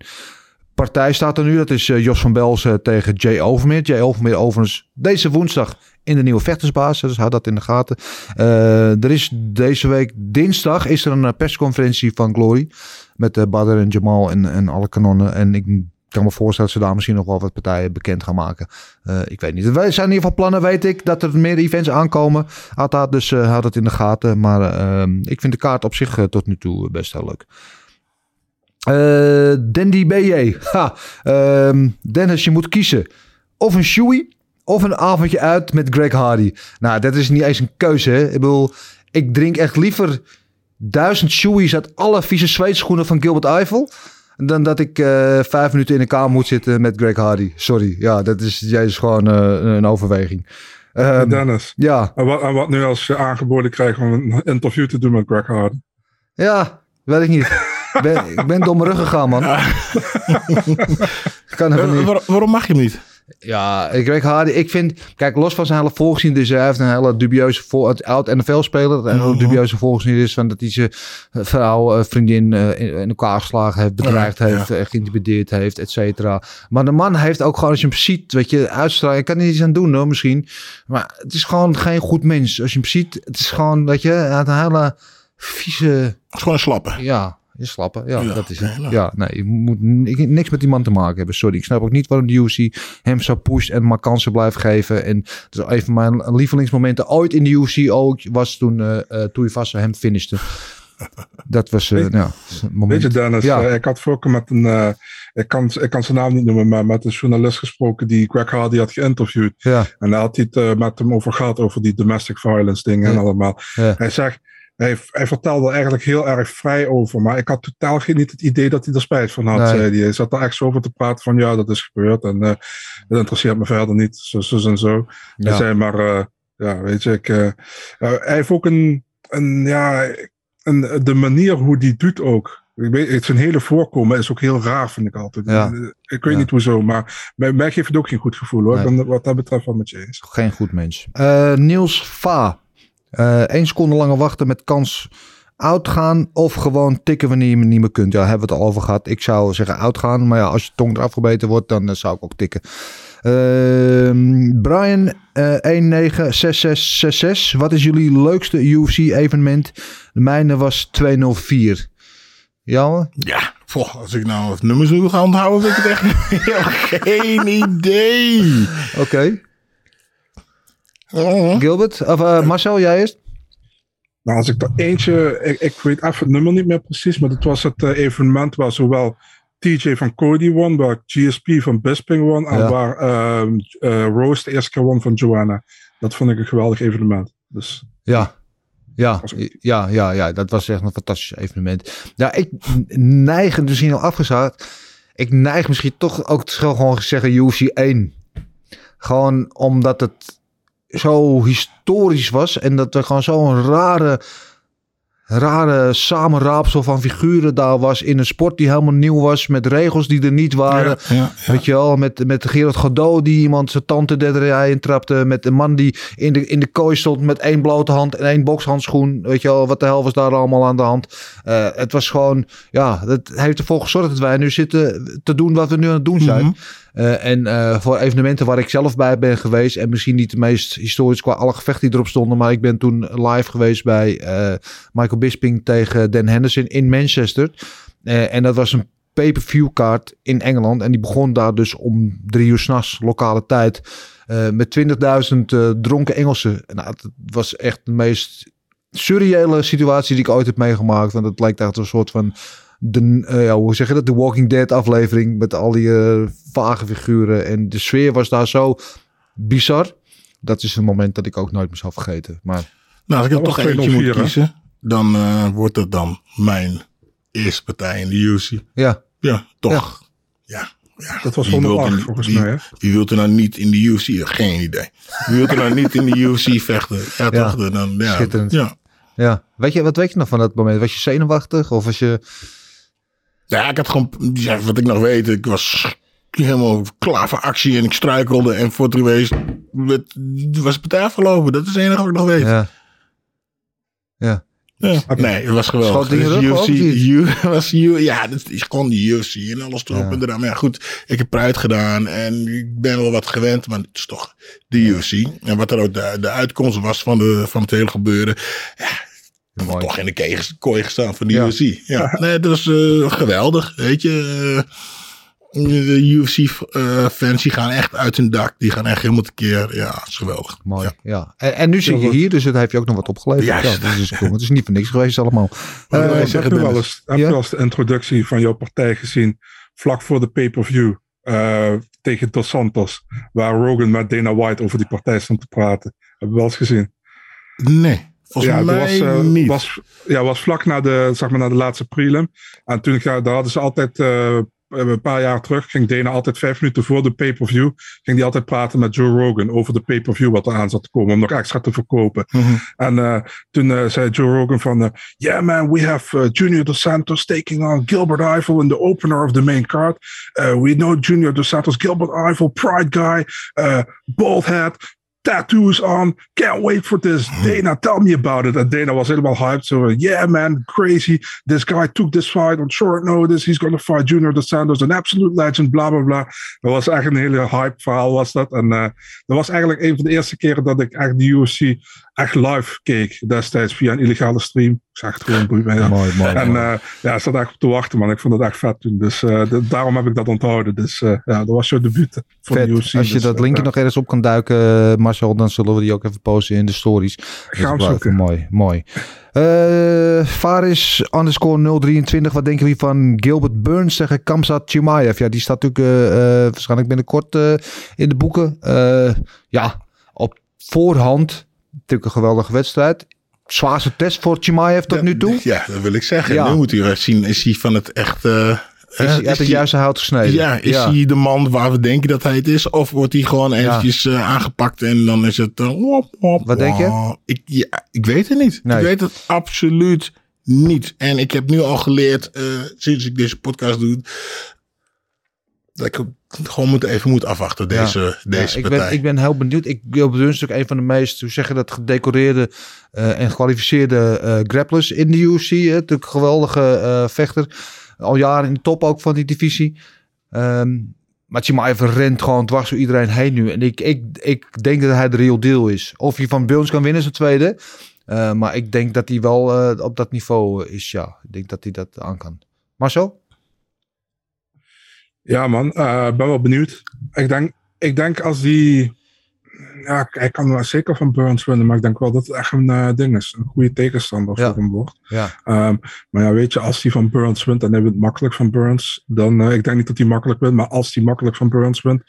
partij staat er nu. Dat is eh, Jos van Belzen tegen Jay Overmeer. Jay Overmeer overigens deze woensdag in de nieuwe vechtersbaas. Dus houd dat in de gaten. Eh, er is deze week dinsdag is er een eh, persconferentie van Glory. Met uh, Badr en Jamal en, en alle kanonnen. En ik kan me voorstellen dat ze daar misschien nog wel wat partijen bekend gaan maken. Ik weet niet. Wij zijn in ieder geval plannen, weet ik, dat er meer events aankomen. Altijd, dus uh, houd het in de gaten. Maar ik vind de kaart op zich tot nu toe best heel leuk. Uh, Dandy BJ. Ha. Uh, Dennis, je moet kiezen. Of een shoey of een avondje uit met Greg Hardy. Nou, dat is niet eens een keuze. Hè? Ik bedoel, ik drink echt liever duizend shoeys uit alle vieze zweetschoenen van Gilbert Eiffel... dan dat ik uh, vijf minuten in de kamer moet zitten met Greg Hardy. Sorry, ja, dat is, jij is gewoon uh, een overweging. Um, Dennis, ja. En wat, en wat nu als je aangeboden krijgt om een interview te doen met Greg Hardy? Ja, weet ik niet. Ik, ben, ik ben door mijn rug gegaan, man. kan Waar, waarom mag je hem niet? Ja, Greg Hardy, ik vind... Kijk, los van zijn hele volksziende, hij heeft een hele dubieuze... Het oud-NFL-speler, een hele dubieuze volksziende is... van dat hij zijn vrouw, uh, vriendin uh, in, elkaar geslagen heeft... bedreigd ja, heeft, ja. Geïntimideerd heeft, et cetera. Maar de man heeft ook gewoon, als je hem ziet... weet je, uitstraling... Ik kan er niets aan doen, hoor, misschien. Maar het is gewoon geen goed mens. Als je hem ziet, het is gewoon, weet je... Hij had een hele vieze... Het is gewoon een slappe. Ja, je slappen, ja, ja, dat is het. Ja, nee, je moet niks met die man te maken hebben. Sorry, ik snap ook niet waarom de UFC hem zo pusht en maar kansen blijft geven. En dus een van mijn lievelingsmomenten ooit in de UFC ook was toen uh, uh, Tuivasa hem finishte. Dat was eh, ja, een moment. Weet je, Dennis, Ja. eh, ik had vroeger met een, eh, ik, kan, ik kan zijn naam niet noemen, maar met een journalist gesproken die Greg Hardy had geïnterviewd. Ja. En daar had hij het eh, met hem over gehad, over die domestic violence dingen en allemaal. Hij zegt, hij, hij vertelde er eigenlijk heel erg vrij over, maar ik had totaal geen, niet het idee dat hij er spijt van had, Nee. hij. Hij zat er echt zo over te praten van, ja, dat is gebeurd en eh dat interesseert me verder niet, zo, zo en zo. Ja. Hij zei maar, eh, ja, weet je, ik, eh, hij heeft ook een, een ja, een, de manier hoe die doet ook. Ik weet, het zijn hele voorkomen is ook heel raar, vind ik altijd. Ja. Ik weet Ja. niet hoezo, maar mij, mij geeft het ook geen goed gevoel hoor. Nee. Wat dat betreft wel met je eens. Geen goed mens. Niels Va. Eén seconde langer wachten met kans uitgaan of gewoon tikken wanneer je niet meer kunt. Ja, hebben we het al over gehad. Ik zou zeggen uitgaan, maar ja, als je tong eraf gebeten wordt, dan eh, zou ik ook tikken. Ehm, Brian eh 196666. Wat is jullie leukste UFC evenement? De mijne was 204. Jouwe? Ja, Poh, als ik nou het nummer zou gaan onthouden, vind ik het echt geen idee. Oké. Gilbert? Of eh, Marcel, jij eerst? Nou, als ik er eentje, ik, ik weet even het nummer niet meer precies, maar dat was het eh, evenement waar zowel TJ van Cody won, waar GSP van Bisping won en waar ehm, eh, Rose de eerste keer won van Joanna. Dat vond ik een geweldig evenement. Dus Ja. Ja, ja, ja, ja, dat was echt een fantastisch evenement. Ja, ik neig, dus hier al afgezaagd. Ik neig misschien toch ook te gewoon zeggen UFC 1. Gewoon omdat het zo historisch was en dat er gewoon zo'n rare, rare samenraapsel van figuren daar was in een sport die helemaal nieuw was, met regels die er niet waren. Ja, ja, ja. Weet je wel, met, met Gerard Godot die iemand zijn tante derde rij intrapte. Met een man die in de, in de kooi stond met één blote hand en één bokshandschoen. Weet je wel, wat de hel was daar allemaal aan de hand. Eh, het was gewoon, ja, het heeft ervoor gezorgd dat wij nu zitten te doen wat we nu aan het doen zijn. Mhm. Eh, en eh, voor evenementen waar ik zelf bij ben geweest. En misschien niet de meest historisch qua alle gevechten die erop stonden. Maar ik ben toen live geweest bij eh, Michael Bisping tegen Dan Henderson in Manchester. En dat was een pay-per-view kaart in Engeland. En die begon daar dus om drie uur s'nachts lokale tijd. met 20.000 eh, dronken Engelsen. Nou, het was echt de meest surreële situatie die ik ooit heb meegemaakt. Want het lijkt echt een soort van... De, eh, ja, hoe zeg je dat? De Walking Dead aflevering met al die eh, vage figuren. En de sfeer was daar zo bizar. Dat is een moment dat ik ook nooit meer zal vergeten. Maar Nou, als ik er toch eentje moet 204, hè? kiezen, dan eh, wordt het dan mijn eerste partij in de UFC. ja, Ja, toch. Ja. ja. dat was Wie wil 108 volgens wie- mij. Hè? Wie wil er nou niet in de UFC? Geen idee. Wie wil er nou niet in de UFC vechten? Ja, Ja. toch? Dan, ja. Schitterend. Ja. ja. Weet je, wat weet je nog van dat moment? Was je zenuwachtig? Of was je... ja, ik had gewoon, ja, wat ik nog weet, ik was helemaal klaar voor actie en ik struikelde en voor het geweest was de partij afgelopen. Dat is het enige wat ik nog weet. Ja. Ja. Ja. Nee, het was geweldig. Dus was ja, dat is gewoon de UFC en alles erop Ja. en eraan. Maar ja, goed, ik heb eruit gedaan en ik ben wel wat gewend, maar het is toch de UFC. En wat er ook de, de uitkomst was van, de, van het hele gebeuren. Ja, Mooi. toch in de keeg- kooi gestaan van de Ja. UFC. Ja, nee, dat was eh, geweldig, weet je. Eh, de UFC-fans die gaan echt uit hun dak. Die gaan echt helemaal tekeer. Ja, het is geweldig. Mooi, Ja. ja. En, en nu zit je hier, dus het heeft je ook nog wat opgeleverd. Juist. Ja, dat is cool. Het is niet voor niks geweest allemaal. Eh, heb zeggen, je wel eens, heb Ja? je wel eens de introductie van jouw partij gezien vlak voor de pay-per-view eh, tegen Dos Santos, waar Rogan met Dana White over die partij stond te praten? Heb je wel eens gezien? Nee, volgens ja, mij was, eh, niet. Was, ja, was vlak na de, zeg maar, na de laatste prelim. En toen, ja, daar hadden ze altijd, eh, een paar jaar terug, ging Dana altijd vijf minuten voor de pay-per-view, ging die altijd praten met Joe Rogan over de pay-per-view wat er aan zat te komen, om nog extra te verkopen. Mhm. En eh, toen zei Joe Rogan van, eh, yeah man, we have uh, Junior Dos Santos taking on Gilbert Eiffel in the opener of the main card. Uh, we know Junior Dos Santos, Gilbert Eiffel, pride guy, uh, bald head, tattoos on, can't wait for this. Dana, tell me about it. And Dana was helemaal hyped. So, uh, yeah man, crazy. This guy took this fight on short notice. He's gonna fight Junior Dos Santos, an absolute legend, bla bla bla. Dat was echt een hele hype verhaal was dat. En eh, dat was eigenlijk een van de eerste keren dat ik eigenlijk de UFC echt live keek destijds via een illegale stream. Ik zag het gewoon, boeit mij. Mooi, mooi. En mooi. eh, ja, ik zat echt op te wachten, man. Ik vond het echt vet toen. Dus eh, de- daarom heb ik dat onthouden. Dus eh, ja, dat was jouw debuut voor Vet. de UFC. Als je dus, dat linkje nog ergens op kan duiken, Marcel, dan zullen we die ook even posten in de stories. Gaan zoeken. Mooi, mooi. Eh Faris underscore 023. Wat denken we van Gilbert Burns tegen Kamzat Chimaev? Ja, die staat natuurlijk eh, waarschijnlijk binnenkort in de boeken. Ja, op voorhand natuurlijk een geweldige wedstrijd. Zwaarste test voor Chimaev tot nu toe. Ja, dat wil ik zeggen. Ja. Nu moet u zien, is hij van het echt... eh, Is hij uit het hij- juiste hout gesneden? Ja, is hij de man waar we denken dat hij het is? Of wordt hij gewoon eventjes eh, aangepakt en dan is het... eh, wop, wop, Wat denk je? Ik, ja, ik weet het niet. Nee. Ik weet het absoluut niet. En ik heb nu al geleerd, sinds ik deze podcast doe... dat ik gewoon moet, even moet afwachten, deze, deze Ja, ik, partij. ben, ik ben heel benieuwd. Ik is natuurlijk een van de meest, hoe zeg je dat, gedecoreerde eh, en gekwalificeerde eh, grapplers in de UFC. Hè. Natuurlijk een geweldige eh, vechter. Al jaren in de top ook van die divisie. Ehm maar Chimaev rent gewoon dwars door iedereen heen nu. En ik, ik, ik denk dat hij de real deal is. Of hij van Burns kan winnen het tweede. Maar ik denk dat hij wel op dat niveau is, ja. Ik denk dat hij dat aan kan. Marcel? Ja, man. eh, Ik ben wel benieuwd. Ik denk, ik denk als die... Ja, hij kan wel zeker van Burns winnen, maar ik denk wel dat het echt een eh, ding is. Een goede tegenstander Ja. voor hem wordt. Ja. Ehm, maar ja, weet je, als hij van Burns wint en hij wint makkelijk van Burns, dan, eh, ik denk niet dat hij makkelijk wint, maar als hij makkelijk van Burns wint,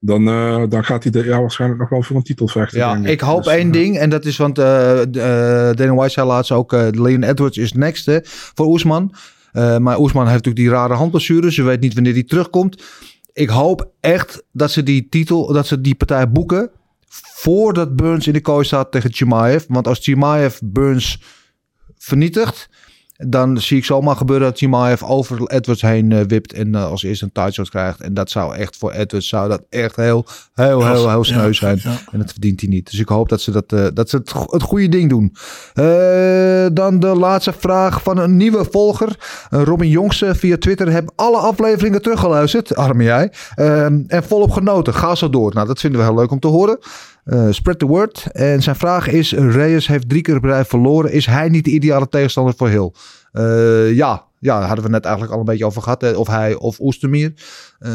dan, dan gaat hij de, ja, waarschijnlijk nog wel voor een titel vechten. Ja, ik hoop Dus, één ding. En dat is, want eh, Dana White zei laatst ook... Leon Edwards is next hè, voor Oesman. Eh, maar Oesman heeft natuurlijk die rare handblessure. Ze weet niet wanneer die terugkomt. Ik hoop echt dat ze die titel, dat ze die partij boeken... voordat Burns in de kooi staat tegen Chimaev. Want als Chimaev Burns vernietigt... dan zie ik zomaar gebeuren dat Chimaev over Edwards heen eh, wipt... en eh, als eerste een tightroad krijgt. En dat zou echt voor Edwards zou dat echt heel, heel, heel, heel sneu zijn. En dat verdient hij niet. Dus ik hoop dat ze, dat, eh, dat ze het, go- het goede ding doen. Dan de laatste vraag van een nieuwe volger. Robin Jongse via Twitter. Heb alle afleveringen teruggeluisterd. Arme jij. Ehm, en volop genoten. Ga zo door. Nou, dat vinden we heel leuk om te horen. Eh, spread the word. En zijn vraag is: Reyes heeft drie keer het verloren. Is hij niet de ideale tegenstander voor Hill? Eh, ja. Ja, daar hadden we net eigenlijk al een beetje over gehad. hè. Of hij of Oestermeer. Eh,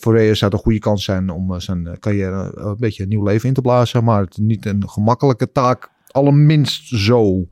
voor Reyes zou het een goede kans zijn om eh, zijn eh, carrière een beetje een nieuw leven in te blazen. Maar het is niet een gemakkelijke taak. Allerminst zo.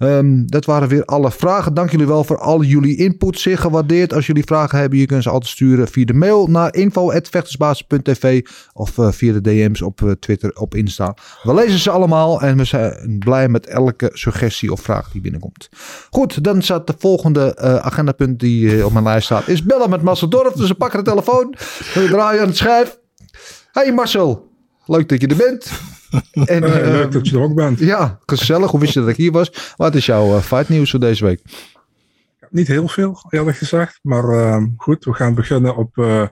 Ehm, dat waren weer alle vragen. Dank jullie wel voor al jullie input. Zeer gewaardeerd. Als jullie vragen hebben, je kunt ze altijd sturen via de mail naar info.vechtersbasis.tv of eh, via de DM's op eh, Twitter, op Insta. We lezen ze allemaal en we zijn blij met elke suggestie of vraag die binnenkomt. Goed, dan staat de volgende eh, agendapunt die op mijn lijst staat. Is bellen met Marcel Dorf. Dus we pakken de telefoon. We draaien aan het schijf. Hey Marcel, leuk dat je er bent. En, eh, eh, leuk dat je er ook bent. ja, gezellig. Hoe wist je dat ik hier was? Wat is jouw uh, fight nieuws voor deze week? Niet heel veel, eerlijk gezegd. Maar uh, goed, we gaan beginnen op, uh,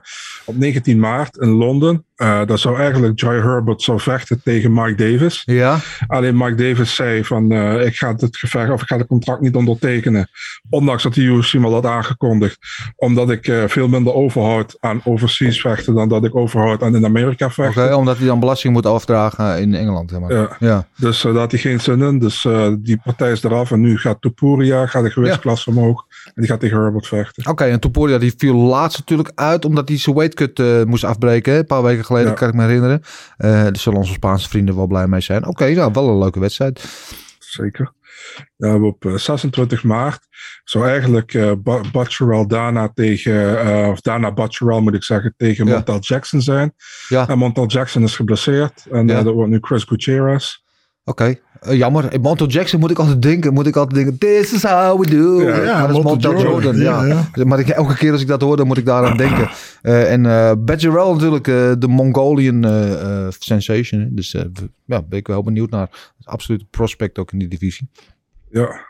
op 19 maart in Londen. Uh, dat zou eigenlijk Joy Herbert zou vechten tegen Mike Davis. Ja. Alleen Mike Davis zei van uh, ik ga het gevecht of ik ga het contract niet ondertekenen. Ondanks dat de UFC me had aangekondigd. Omdat ik uh, veel minder overhoud aan overseas vechten dan dat ik overhoud aan in Amerika vechten. Okay, omdat hij dan belasting moet afdragen in Engeland. Zeg maar. ja. ja. Dus daar had hij geen zin in. Dus die partij is eraf. En nu gaat Topuria, gaat de gewichtsklasse ja. omhoog. En die gaat tegen Herbert vechten. Oké, okay, en Topuria die viel laatst natuurlijk uit omdat hij zijn weightcut uh, moest afbreken. Een paar weken geleden, ja. kan ik me herinneren. Uh, daar zullen onze Spaanse vrienden wel blij mee zijn. Oké, okay, nou, wel een leuke wedstrijd. Zeker. Ja, op uh, 26 maart zou eigenlijk uh, Dana tegen, uh, of Dana Bacharel moet ik zeggen, tegen ja. Montel Jackson zijn. Ja. En Montel Jackson is geblesseerd. En ja. dat wordt nu Chris Gutierrez. Oké, okay. Uh, jammer. Montel Jackson moet ik altijd denken, moet ik altijd denken, this is how we do. Ja, ja maar dat is Montel Jordan, Jordan ja. ja. Maar ik, elke keer als ik dat hoor, dan moet ik daaraan denken. Uh, en uh, natuurlijk, de Mongolian sensation. Dus ja, ben ik wel benieuwd naar. Absoluut prospect ook in die divisie. Ja,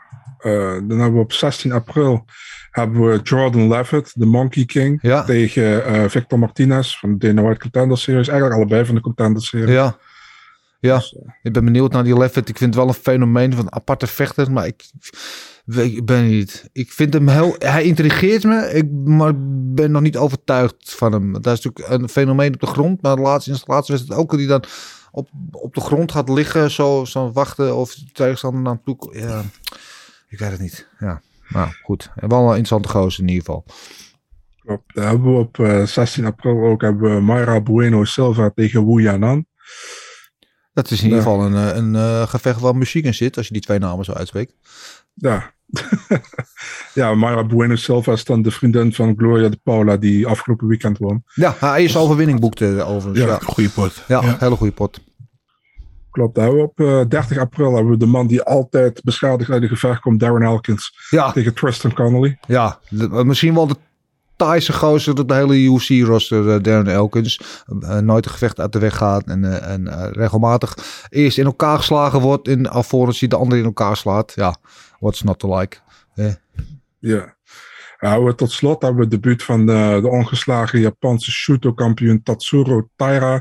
dan hebben we op 16 april hebben we Jordan Levitt, de Monkey King, ja. tegen Victor Martinez van de Dana White Contender Series. Eigenlijk allebei van de Contender Series. Ja. Ja, dus, ik ben benieuwd naar die Levitt. Ik vind het wel een fenomeen van aparte vechter, maar ik, ik ben niet. Ik vind hem heel. Hij intrigeert me, ik, maar ben nog niet overtuigd van hem. Dat is natuurlijk een fenomeen op de grond, maar de laatste, in de laatste wedstrijd ook die dan op, op de grond gaat liggen, zo, zo wachten of de tegenstander naar hem toe. Ja, ik weet het niet. Ja, nou goed. En wel een interessante gozer in ieder geval. Klopt. Daar hebben we op eh, 16 april ook hebben we Mayra Bueno Silva tegen Wu Yanan. Dat is in ieder geval een, eh, een eh, gevecht waar muziek in zit, als je die twee namen zo uitspreekt. Ja. ja, Mayra Bueno Silva is dan de vriendin van Gloria de Paula die afgelopen weekend won. Ja, haar eerste overwinning boekte eh, overigens. Ja, Ja, goede pot. ja, Ja. hele goede pot. Klopt. Daar hebben we op eh, 30 april hebben we de man die altijd beschadigd uit de gevecht komt, Darren Elkins, Ja, tegen Tristan Connolly. ja de- misschien wel de taaiste gozer dat de hele UFC-roster, eh, Darren Elkins, eh, nooit een gevecht uit de weg gaat en, eh, en regelmatig eerst in elkaar geslagen wordt en alvorens hij de ander in elkaar slaat. Ja, what's not to like. Ja. We, tot slot hebben we het debuut van de, de ongeslagen Japanse Shuto-kampioen Tatsuro Taira.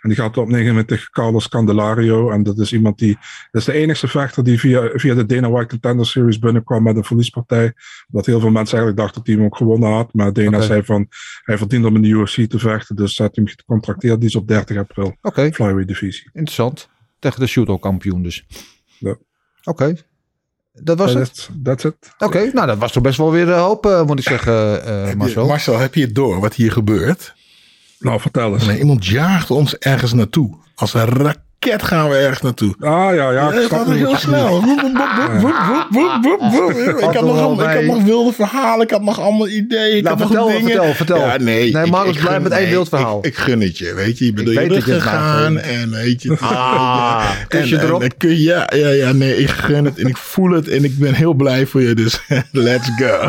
En die gaat opnemen met tegen Carlos Candelario. En dat is iemand die. Dat is de enige vechter die via, via de Dana White Contender Series binnenkwam met een verliespartij. Dat heel veel mensen eigenlijk dachten dat hij hem ook gewonnen had. Maar Dana zei van. Hij verdient om in de UFC te vechten. Dus had hij hem gecontracteerd. Die is op 30 april. Oké, Flyweight divisie. interessant. Tegen de shooto-kampioen dus. Ja. Oké, dat was het. That's, that's it. Oké, nou dat was toch best wel weer een hoop, eh, moet ik zeggen, eh je- Marcel. Marcel, heb je het door wat hier gebeurt? Nou, vertel eens. Nee, iemand jaagt ons ergens naartoe. Als een raket gaan we ergens naartoe. Ah ja, ja. Ik gaat heel je snel. Ik had er nog ik had wilde verhalen. Ik had nog allemaal ideeën. Ik Nou, had vertel, nog dingen. vertel, vertel. Ja, nee. Nee, ik- Marcus, ik blijf gun- met één nee, wild verhaal. Ik, ik gun het je, weet je. Je bent door je je maakt, gegaan. En weet je. Ah, en, en- erop. en kun je- ja, ja, ja, nee. Ik gun het en ik voel het. En ik ben heel blij voor je. Dus let's go.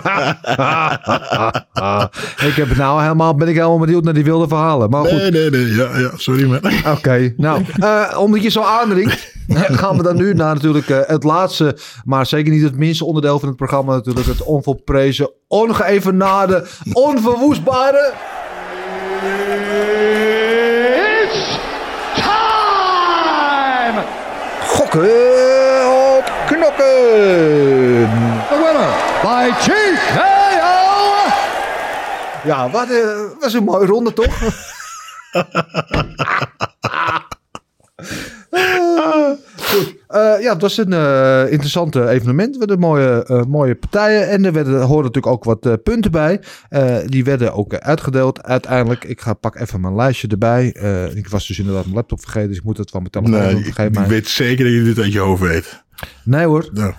ik heb nou helemaal, ben ik helemaal benieuwd naar die wilde verhalen. Maar goed, Nee, nee, nee. Ja, ja. Sorry, man. oké. Nou, eh, omdat je zo aandringt, gaan we dan nu naar natuurlijk eh, het laatste, maar zeker niet het minste onderdeel van het programma. Natuurlijk het onvolprezen, ongeëvenaarde, onverwoestbare... Gokken op knokken. The winner by TKO. Ja, wat eh, was een mooie ronde toch? Ah, Goed. Eh, ja, het was een eh interessant eh, evenement. Er werden mooie, mooie partijen. En er werden, er hoorden natuurlijk ook wat punten bij. Die werden ook uitgedeeld uiteindelijk. Ik ga pak even mijn lijstje erbij. Ik was dus inderdaad mijn laptop vergeten. Dus ik moet het van mijn telefoon Nee, doen. ik, weet zeker dat je dit uit je hoofd weet. Nee hoor. Nou,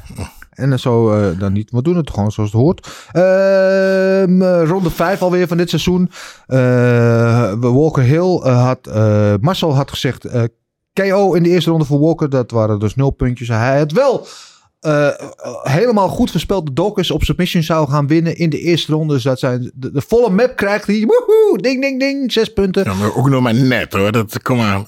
En zo eh, dan niet. We doen het gewoon zoals het hoort. Eh, ronde 5 alweer van dit seizoen. Eh, Walker Hill had... Marcel had gezegd... KO in de eerste ronde voor Walker. Dat waren dus nul puntjes. Hij had wel... eh, helemaal goed voorspeld de Dawkins op submission zou gaan winnen in de eerste ronde. Dus dat zijn de, de volle map krijgt hij. Woehoe, ding, ding, ding. Zes punten. ja, maar ook nog maar net hoor. Dat, kom aan.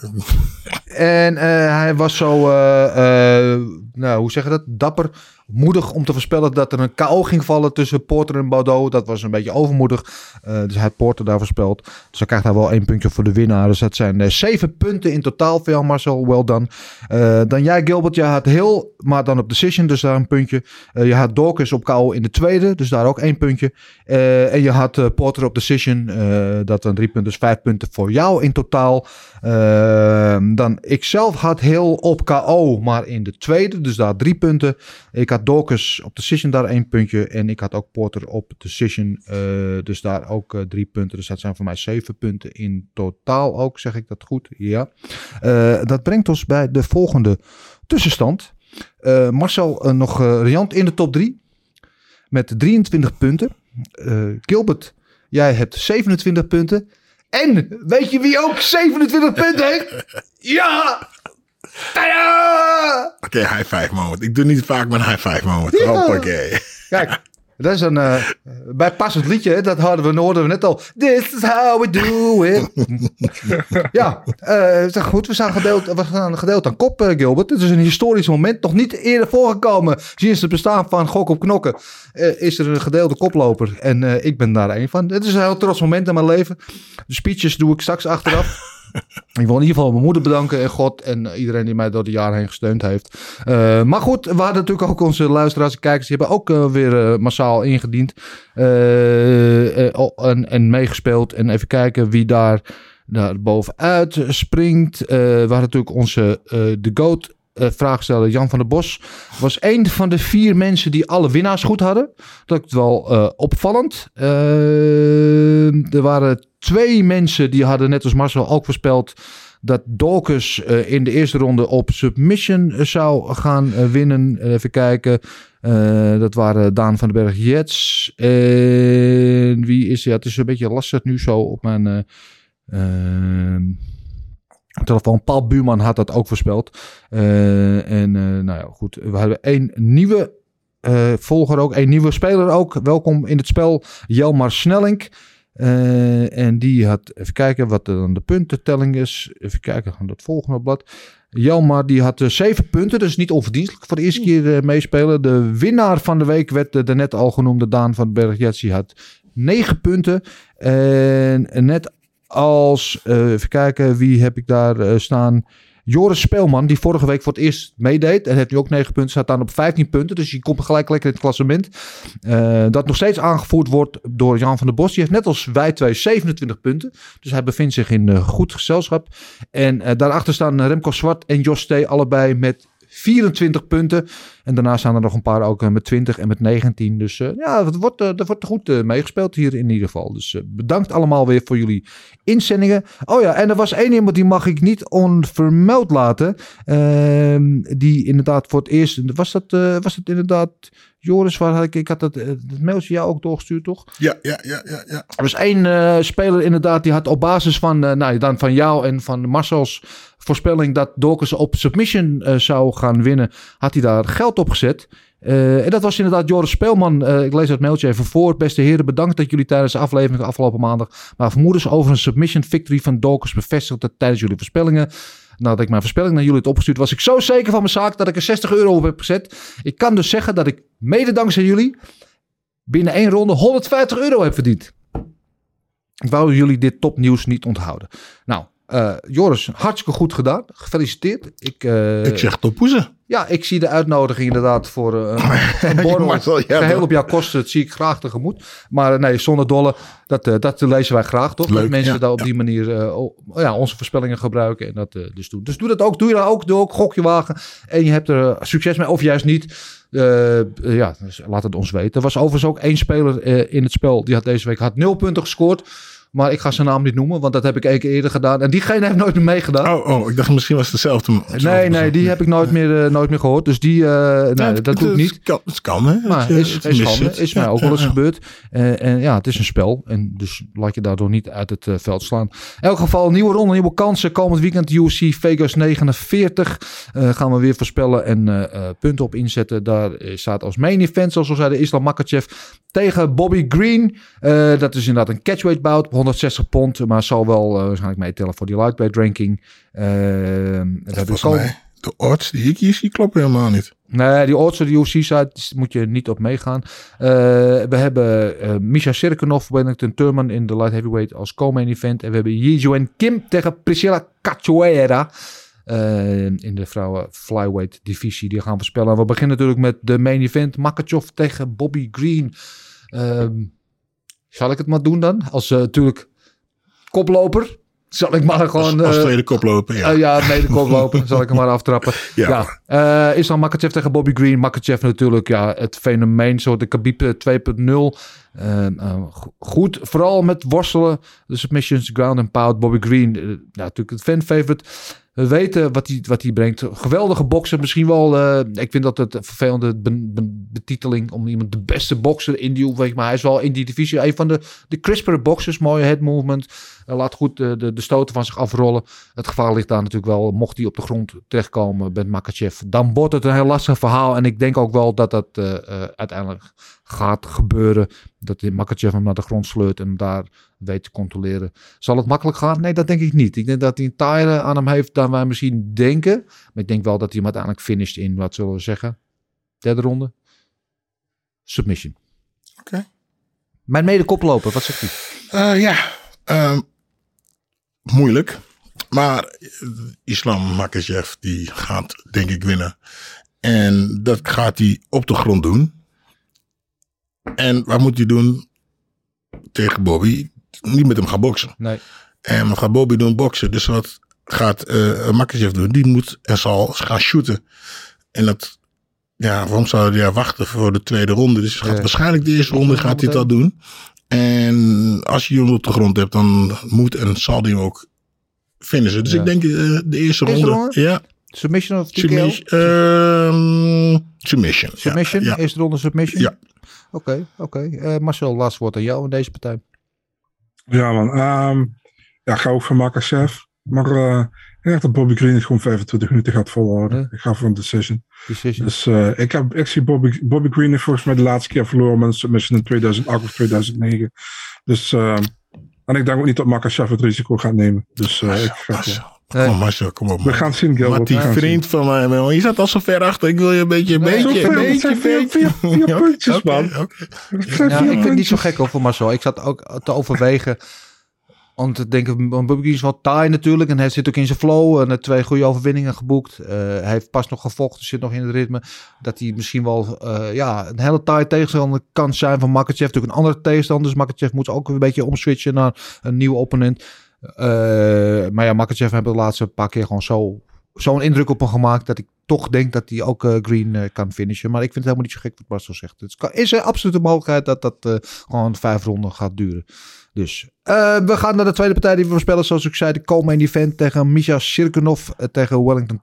En eh, hij was zo, eh, nou, hoe zeg je dat? Dapper, moedig om te voorspellen dat er een KO ging vallen tussen Porter en Bordeaux. Dat was een beetje overmoedig. Eh, dus hij had Porter daar voorspeld. Dus dan krijgt hij wel één puntje voor de winnaar. Dus dat zijn eh, zeven punten in totaal voor jou, Marcel. Well done. Eh, dan jij, Gilbert. Je had heel, maar dan op decision, dus daar een puntje. Je had Dawkins op KO in de tweede, dus daar ook één puntje. En je had Porter op decision, dat dan drie punten, dus vijf punten voor jou in totaal. Ehm, dan ik zelf had heel op KO, maar in de tweede, dus daar drie punten. Ik had Dawkins op decision, daar één puntje. En ik had ook Porter op decision, eh, dus daar ook eh, drie punten. Dus dat zijn voor mij zeven punten in totaal ook, zeg ik dat goed? Ja. Eh, dat brengt ons bij de volgende tussenstand. Marcel nog riant in de top 3 met 23 punten. Gilbert, jij hebt 27 punten. En weet je wie ook 27 punten heeft? Ja! Tada! Oké, high five moment. Ik doe niet vaak mijn high five moment. Ja. Hoppakee. Kijk, dat is een uh, bijpassend liedje. Dat hadden we, hoorden we net al. This is how we do it. ja, uh, goed. We staan gedeeld, we staan gedeeld aan kop, uh, Gilbert. Het is een historisch moment. Nog niet eerder voorgekomen. Sinds het bestaan van Gok op Knokken is er een gedeelde koploper. En ik ben daar een van. Het is een heel trots moment in mijn leven. De speeches doe ik straks achteraf. Ik wil in ieder geval mijn moeder bedanken en God en iedereen die mij door de jaren heen gesteund heeft. Maar goed, we hadden natuurlijk ook onze luisteraars en kijkers. Die hebben ook weer uh, massaal ingediend uh, en, en, meegespeeld. En even kijken wie daar daar bovenuit springt. Eh, we hadden natuurlijk onze eh, de GOAT eh, vraagsteller Jan van der Bos. Was een van de vier mensen die alle winnaars goed hadden. Dat is wel eh, opvallend. Eh, er waren twee mensen die hadden net als Marcel ook voorspeld dat eh, in de eerste ronde op submission eh, zou gaan eh, winnen. Even kijken. Eh, dat waren Daan van den Berg Jets. En wie is ja, Het is een beetje lastig nu zo op mijn eh, ehm, telefoon. Paul Buurman had dat ook voorspeld. Eh, en nou ja, goed. We hebben één nieuwe volger ook. Een nieuwe speler ook. Welkom in het spel. Jelmar Snellink. En die had, even kijken wat dan de puntentelling is. Even kijken aan dat volgende blad. Jelmar die had eh, zeven punten, dus niet onverdienstelijk voor de eerste keer eh, meespelen. De winnaar van de week werd de, de net al genoemde Daan van Berg Jets. Die had negen punten. En net als, eh, even kijken, wie heb ik daar eh, staan? Joris Speelman, die vorige week voor het eerst meedeed. En heeft nu ook 9 punten, staat dan op 15 punten. Dus die komt gelijk lekker in het klassement. Eh, dat nog steeds aangevoerd wordt door Jan van der Bos. Die heeft net als wij twee 27 punten. Dus hij bevindt zich in eh, goed gezelschap. En eh, daarachter staan Remco Zwart en Jos T. allebei met 24 punten. En daarna staan er nog een paar ook eh, met 20 en met 19. Dus eh, ja, het wordt, uh, er wordt goed uh, meegespeeld hier in ieder geval. Dus uh, bedankt allemaal weer voor jullie inzendingen. Oh ja, en er was één iemand die mag ik niet onvermeld laten. Ehm, die inderdaad voor het eerst... Was dat, was dat inderdaad... Joris, waar had ik, ik had dat, het mailtje jou ook doorgestuurd, toch? Ja, ja, ja, ja. ja. Er was één speler inderdaad, die had op basis van, nou, dan van jou en van Marcel's voorspelling dat Dawkins op submission uh, zou gaan winnen, had hij daar geld op gezet. Uh, en dat was inderdaad Joris Speelman. Uh, ik lees dat mailtje even voor. Beste heren, bedankt dat jullie tijdens de aflevering afgelopen maandag maar vermoedens over een submission victory van Dawkins bevestigden tijdens jullie voorspellingen. Nadat ik mijn voorspelling naar jullie had opgestuurd, was ik zo zeker van mijn zaak dat ik er 60 euro op heb gezet. Ik kan dus zeggen dat ik, mede dankzij jullie, binnen één ronde 150 euro heb verdiend. Ik wou jullie dit topnieuws niet onthouden. Nou, uh, Joris, hartstikke goed gedaan. Gefeliciteerd. Ik, uh, ik zeg toppoezen. Ja, ik zie de uitnodiging inderdaad voor uh, een borrel. ja, geheel op jouw kosten, dat zie ik graag tegemoet. Maar nee, zonder dolle, dat, dat lezen wij graag, toch? Leuk, dat mensen ja, daar op ja. die manier ja, onze voorspellingen gebruiken en dat dus doen. Dus doe dat ook. Doe je dat ook. Doe ook gokje wagen. En je hebt er succes mee, of juist niet. ja, dus laat het ons weten. Er was overigens ook één speler in het spel, die had deze week had nul punten gescoord. Maar ik ga zijn naam niet noemen, want dat heb ik één keer eerder gedaan. En diegene heeft nooit meer meegedaan. Oh, oh ik dacht misschien was het dezelfde. dezelfde nee, nee, die heb ik nooit meer, uh, nooit meer gehoord. Dus die, uh, nee, ja, het, dat doe ik niet. Kan, het kan, hè? Maar het, is, is, is mij ook wel eens ja, gebeurd. Uh, en ja, het is een spel. En dus laat je daardoor niet uit het veld slaan. In elk geval, nieuwe ronde, nieuwe kansen. Komend weekend UFC Vegas 49. gaan we weer voorspellen en punten op inzetten. Daar staat als main event, zoals we zeiden, Islam Makachev tegen Bobby Green. dat is inderdaad een catchweight bout 160 pond. Maar zal wel uh, waarschijnlijk meetellen voor die lightweight ranking. Uh, dat heb mij, de odds die ik hier zie kloppen helemaal niet. Nee, die odds op de UFC-site moet je niet op meegaan. Uh, we hebben uh, Misha Sirkenov, Wellington Turman in de light heavyweight als co-main event. En we hebben Yi Kim tegen Priscilla Cachoeira. Uh, in de vrouwen flyweight divisie. Die gaan we spelen. We beginnen natuurlijk met de main event. Makachev tegen Bobby Green. Um, zal ik het maar doen dan? Als uh, natuurlijk koploper. Zal ik maar gewoon... Als, als tweede koploper, ja. Uh, ja, tweede koploper. zal ik hem maar aftrappen. Ja. ja. Uh, Islam Makachev tegen Bobby Green. Makachev natuurlijk, ja, het fenomeen. Zo de Khabib 2.0. Uh, goed, vooral met worstelen. De submissions, ground and pound. Bobby Green, uh, ja, natuurlijk het fan favorite. We weten wat hij, wat hij brengt. Geweldige bokser. Misschien wel, ik vind dat het vervelende betiteling om iemand de beste bokser in die weet maar hij is wel in die divisie een van de, de crispere boxers. Mooie head movement. Laat goed de, de, stoten van zich afrollen. Het gevaar ligt daar natuurlijk wel. Mocht hij op de grond terechtkomen met Makachev, dan wordt het een heel lastig verhaal. En ik denk ook wel dat dat uh, uiteindelijk gaat gebeuren. Dat Makachev hem naar de grond sleurt en hem daar weet te controleren. Zal het makkelijk gaan? Nee, dat denk ik niet. Ik denk dat hij een taaier aan hem heeft dan wij misschien denken. Maar ik denk wel dat hij hem uiteindelijk finisht in, wat zullen we zeggen, derde ronde. Submission. Oké. Okay. Mijn mede koploper, wat zegt hij? Uh, ja, uh, moeilijk. Maar Islam Makachev die gaat denk ik winnen. En dat gaat hij op de grond doen. En wat moet hij doen tegen Bobby? Niet met hem gaan boksen. Nee. En wat gaat Bobby doen? Boksen. Dus wat gaat eh Makachev doen? Die moet en zal gaan shooten. En dat, ja, waarom zou hij daar wachten voor de tweede ronde? Dus gaat Ja. waarschijnlijk de eerste ronde gaat hij dat doen. En als je hem op de grond hebt, dan moet en zal hij hem ook finishen. Dus Ja. ik denk eh, de eerste, Eerste ronde. ronde? Ja, Submission of TKO? submission. ehm, submission. Submission? Ja. Eerste ronde submission? Ja. Oké, oké. Eh, Marcel, laatst woord aan jou in deze partij. Ja, man. Ehm, ja, ik ga ook van Makachev. Maar eh, ik denk dat Bobby Green het gewoon 25 minuten gaat volhouden. Ja. Ik ga voor een decision. Decision. Dus eh, ik, heb, ik zie Bobby, Bobby Green heeft volgens mij de laatste keer verloren met een submission in 2008 of 2009. Dus, eh, en ik denk ook niet dat Makachev het risico gaat nemen. Dus eh, ik ga Marcel, Kom op, Marcel, kom op. We gaan zien, Gilbert. Maar die vriend van mij, man, je zat al zo ver achter. Ik wil je een beetje, een Nee, beetje, een het beetje, zijn vier- vier- vier puntjes, man. ik vind het niet zo gek over Marcel. Ik zat ook te overwegen want Bobby Green is wel taai natuurlijk. En hij zit ook in zijn flow en twee goede overwinningen geboekt. Eh, hij heeft pas nog gevochten, zit nog in het ritme. Dat hij misschien wel eh, ja, een hele taai tegenstander kan zijn van Makachev. Natuurlijk een andere tegenstander. Dus Makachev moet ook een beetje omswitchen naar een nieuwe opponent. Eh, maar ja, Makachev heeft de laatste paar keer gewoon zo, zo'n indruk op hem gemaakt... dat ik toch denk dat hij ook Green kan finishen. Maar ik vind het helemaal niet zo gek wat Marcel zegt. Het is er absoluut een mogelijkheid dat dat gewoon vijf ronden gaat duren. Dus eh, we gaan naar de tweede partij die we voorspellen. Zoals ik zei, de co-main event tegen Misha Sirkunov eh, tegen Wellington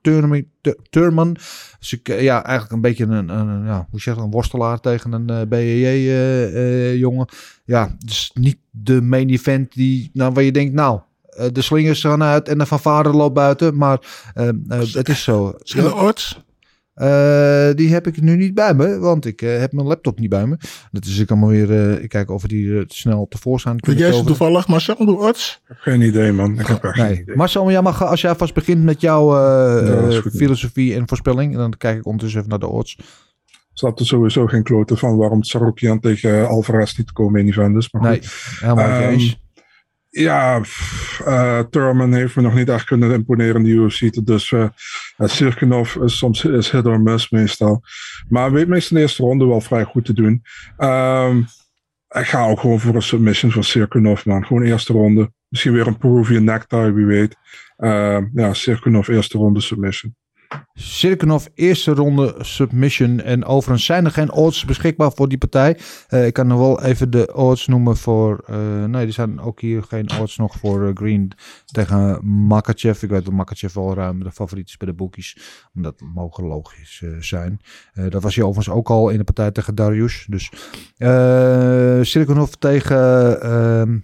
Turman. Dus ik, eh, ja, eigenlijk een beetje een, een, een, ja, hoe zeg je een worstelaar tegen een BJJ-jongen. ja, dus niet de main event die, nou, waar je denkt, nou, de slingers gaan uit en de fanfare loopt buiten. Maar het is zo. Zijn odds? Eh, die heb ik nu niet bij me, want ik eh, heb mijn laptop niet bij me. Dat is ik allemaal weer, eh, ik kijk of we die eh, snel tevoorschijn Weet kunnen jij ze toevallig, Marcel? Ik heb geen idee, man. Ik heb echt geen Nee, idee. Marcel, jij mag, als jij vast begint met jouw eh, Ja, eh, filosofie en voorspelling, en dan kijk ik ondertussen even naar de odds. Er zat er sowieso geen kloten van waarom Sarukian tegen Alvarez niet komen in. Maar goed. Nee, helemaal niet Ehm, eens. Ja, eh Thurman heeft me nog niet echt kunnen imponeren in de UFC. Dus uh, is soms is hit or miss meestal. Maar weet meestal de eerste ronde wel vrij goed te doen. Ehm, ik ga ook gewoon voor een submission van Sirkunov, man. Gewoon eerste ronde. Misschien weer een Peruvian necktie, wie weet. Ehm, ja, Sirkunov eerste ronde submission. Sirkunov, eerste ronde submission. En overigens zijn er geen odds beschikbaar voor die partij. Eh, ik kan nog wel even de odds noemen voor... eh, nee, er zijn ook hier geen odds nog voor eh, Green tegen Makachev. Ik weet dat Makachev wel ruim de favoriet is bij de boekies. Omdat het mogen logisch zijn. Dat was hij overigens ook al in de partij tegen Darius. Dus Sirkunov tegen... ehm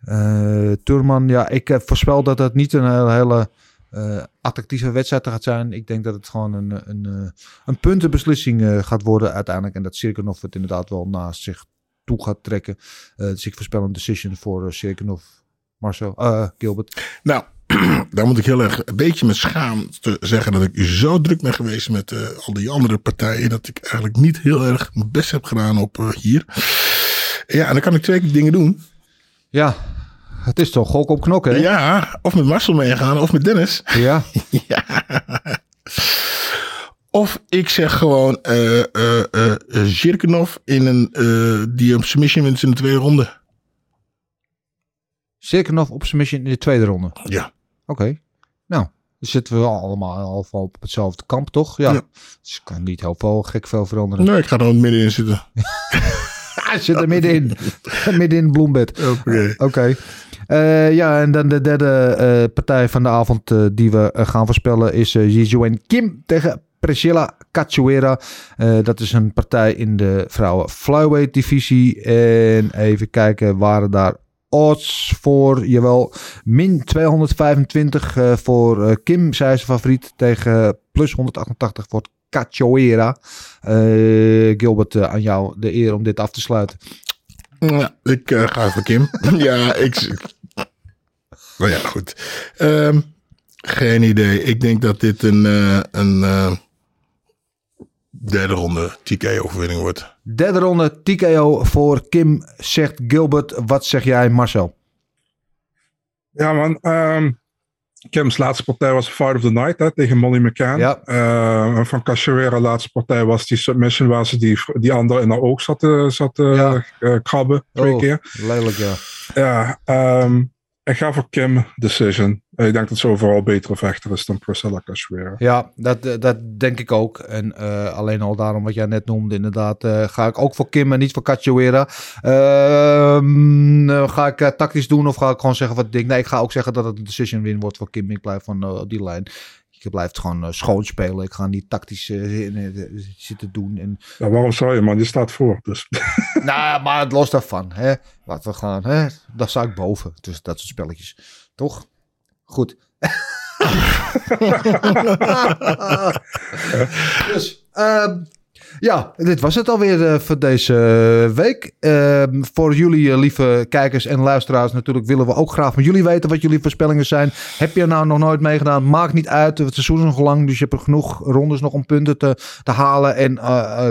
eh, Turman, ja, ik voorspel dat het niet een hele, eh, attractieve wedstrijd gaat zijn. Ik denk dat het gewoon een, een, eh, een puntenbeslissing eh, gaat worden uiteindelijk. En dat Sirkunov het inderdaad wel naast zich toe gaat trekken. Dus ik voorspel een decision voor Sirkunov. Marcel, Gilbert. Nou, daar moet ik heel erg een beetje met schaamte zeggen dat ik zo druk ben geweest met uh, al die andere partijen. Dat ik eigenlijk niet heel erg mijn best heb gedaan op uh, hier. Ja, en dan kan ik twee dingen doen. Ja, het is toch gok op knokken, hè? Ja, of met Marcel meegaan of met Dennis. Ja. ja. Of ik zeg gewoon uh, uh, uh, Zirkinov in een, die een submission wint in de tweede ronde. Zirkinov op submission in de tweede ronde? Ja. Oké. Okay. Nou, dan zitten we allemaal al op hetzelfde kamp, toch? Ja. ja. Dus ik kan niet heel veel gek veel veranderen. Nee, ik ga er ook middenin zitten. Hij zit er middenin. midden in het bloembed. Oké. Okay. Okay. Uh, ja, en dan de derde uh, partij van de avond uh, die we gaan voorspellen is uh, Kim tegen Priscilla Cachoeira. dat is een partij in de vrouwen flyweight divisie. En even kijken, waren daar odds voor? Jawel, min 225 voor Kim. Zij is favoriet tegen plus 188 voor Cachoeira. Gilbert, aan jou de eer om dit af te sluiten. Ja, ik ga voor Kim. ja, ik. Nou ja, goed. Um, geen idee. Ik denk dat dit een, uh, een uh, derde ronde TKO-overwinning wordt. Derde ronde TKO voor Kim, zegt Gilbert. Wat zeg jij, Marcel? Ja, man. Um, Kim's laatste partij was Fight of the Night hè, tegen Molly McCann. Ja. Uh, van Cachoeira laatste partij was die submission waar ze die, die andere in haar oog zat, zat uh, ja. krabben twee oh, keer. Lelijk, ja. Ja, um, Ik ga voor Kim Decision. Ik denk dat ze overal betere vechter is dan Priscilla Cachoeira. Ja, dat, dat denk ik ook. En eh, alleen al daarom wat jij net noemde, inderdaad, eh, ga ik ook voor Kim en niet voor Cachoeira. Ehm, eh, ga ik tactisch doen of ga ik gewoon zeggen wat ik denk? Nee, ik ga ook zeggen dat het een decision win wordt voor Kim. Ik blijf van die lijn. Ik blijf het gewoon eh, schoon spelen. Ik ga niet tactisch eh, eh, zitten doen. En, Ja, waarom zou je, man? Je staat voor. Dus. nou, maar los daarvan. Hè? Laten we gaan. Hè? Daar sta ik boven. Dus dat soort spelletjes. Toch? Goed. dus, ehm, ja, dit was het alweer eh, voor deze eh, week. Ehm, voor jullie, eh, lieve kijkers en luisteraars, natuurlijk willen we ook graag van jullie weten wat jullie voorspellingen zijn. Heb je er nou nog nooit meegedaan? Maakt niet uit. Het seizoen is nog lang, dus je hebt er genoeg rondes nog om punten te, te halen. En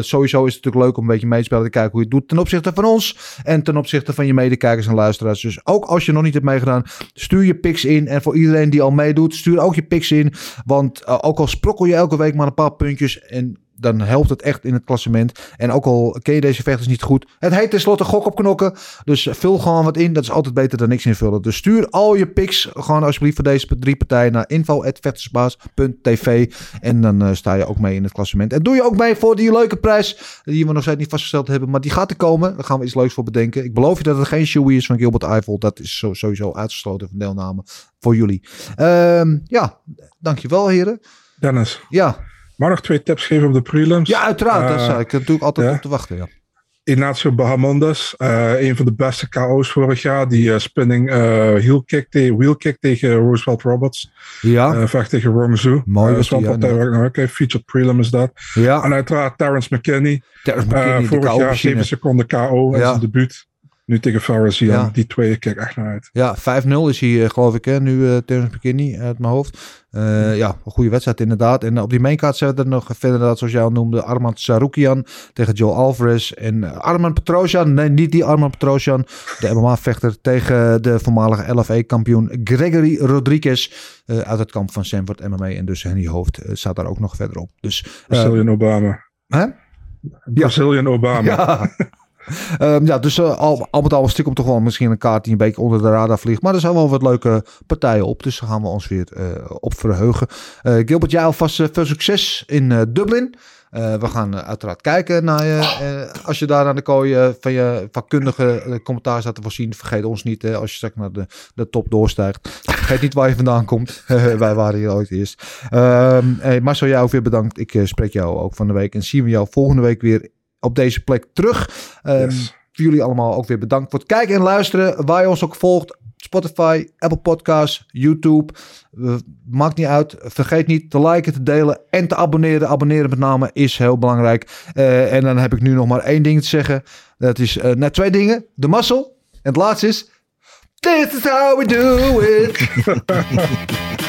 sowieso is het natuurlijk leuk om een beetje mee te spelen, te kijken hoe je het doet ten opzichte van ons en ten opzichte van je medekijkers en luisteraars. Dus ook als je nog niet hebt meegedaan, stuur je picks in. En voor iedereen die al meedoet, stuur ook je picks in. Want ook al sprokkel je elke week maar een paar puntjes en dan helpt het echt in het klassement. En ook al ken je deze vechters niet goed. Het heet tenslotte gok op knokken. Dus vul gewoon wat in. Dat is altijd beter dan niks invullen. Dus stuur al je picks gewoon alsjeblieft voor deze drie partijen naar info.vechtersbaas.tv. En dan eh, sta je ook mee in het klassement. En doe je ook mee voor die leuke prijs. Die we nog steeds niet vastgesteld hebben. Maar die gaat er komen. Daar gaan we iets leuks voor bedenken. Ik beloof je dat het geen shoey is van Gilbert Eiffel. Dat is sowieso uitgesloten van deelname voor jullie. Ehm, ja, dankjewel heren. Dennis, Ja, mag ik nog twee tips geven op de prelims? ja uiteraard. Daar Eh, sta ik natuurlijk altijd op te wachten. Ja. Ignacio Bahamondes, eh, een van de beste KO's vorig jaar. Die eh, spinning eh heel kick, te- wheel kick tegen Roosevelt Roberts. Ja, vecht tegen Romezu. Mooi Eh, was dat is wel partij waar ik naar. Featured prelim is dat. ja. En uiteraard Terrence McKinney. Terrence Eh, McKinney, vorig jaar KO-machine. 7 seconden KO in Ja. zijn debuut. Nu tegen. Ja. Die twee kijk echt naar uit. Ja, 5-0 is hij, eh, geloof ik, hè, nu uh, Terrence McKinney uit mijn hoofd. Eh, ja, een goede wedstrijd inderdaad. En op die maincard zetten we er nog verder, inderdaad, zoals jij al noemde, Armand Sarukian tegen Joe Alvarez. En uh, Arman Petrosjan, nee, niet die Arman Petrosjan, de MMA-vechter tegen de voormalige LFA-kampioen Gregory Rodriguez uh, uit het kamp van Sanford MMA. En dus Henny Hoofd staat daar ook nog verder op. Dus, Brazilian Obama. Hè? Brazilian Obama. Ja. Um, ja, dus uh, al, al met al een stuk om toch wel misschien een kaart die een beetje onder de radar vliegt. Maar er zijn wel wat leuke partijen op. Dus daar gaan we ons weer uh, op verheugen. Uh, Gilbert, jij alvast veel succes in Dublin. We gaan uiteraard kijken naar je. Als je daar aan de kooi van je vakkundige commentaar staat te voorzien, vergeet ons niet als je straks naar de, de top doorstijgt. Vergeet niet waar je vandaan komt. Wij waren hier ooit eerst. Hey, Marcel, jij ook weer bedankt. Ik spreek jou ook van de week en zien we jou volgende week weer op deze plek terug. Um, yes. Voor jullie allemaal ook weer bedankt voor het kijken en luisteren. Waar je ons ook volgt. Spotify, Apple Podcasts, YouTube. Uh, maakt niet uit. Vergeet niet te liken, te delen en te abonneren. Abonneren met name is heel belangrijk. Uh, en dan heb ik nu nog maar één ding te zeggen. Dat is uh, net twee dingen. De muscle. En het laatste is... This is how we do it.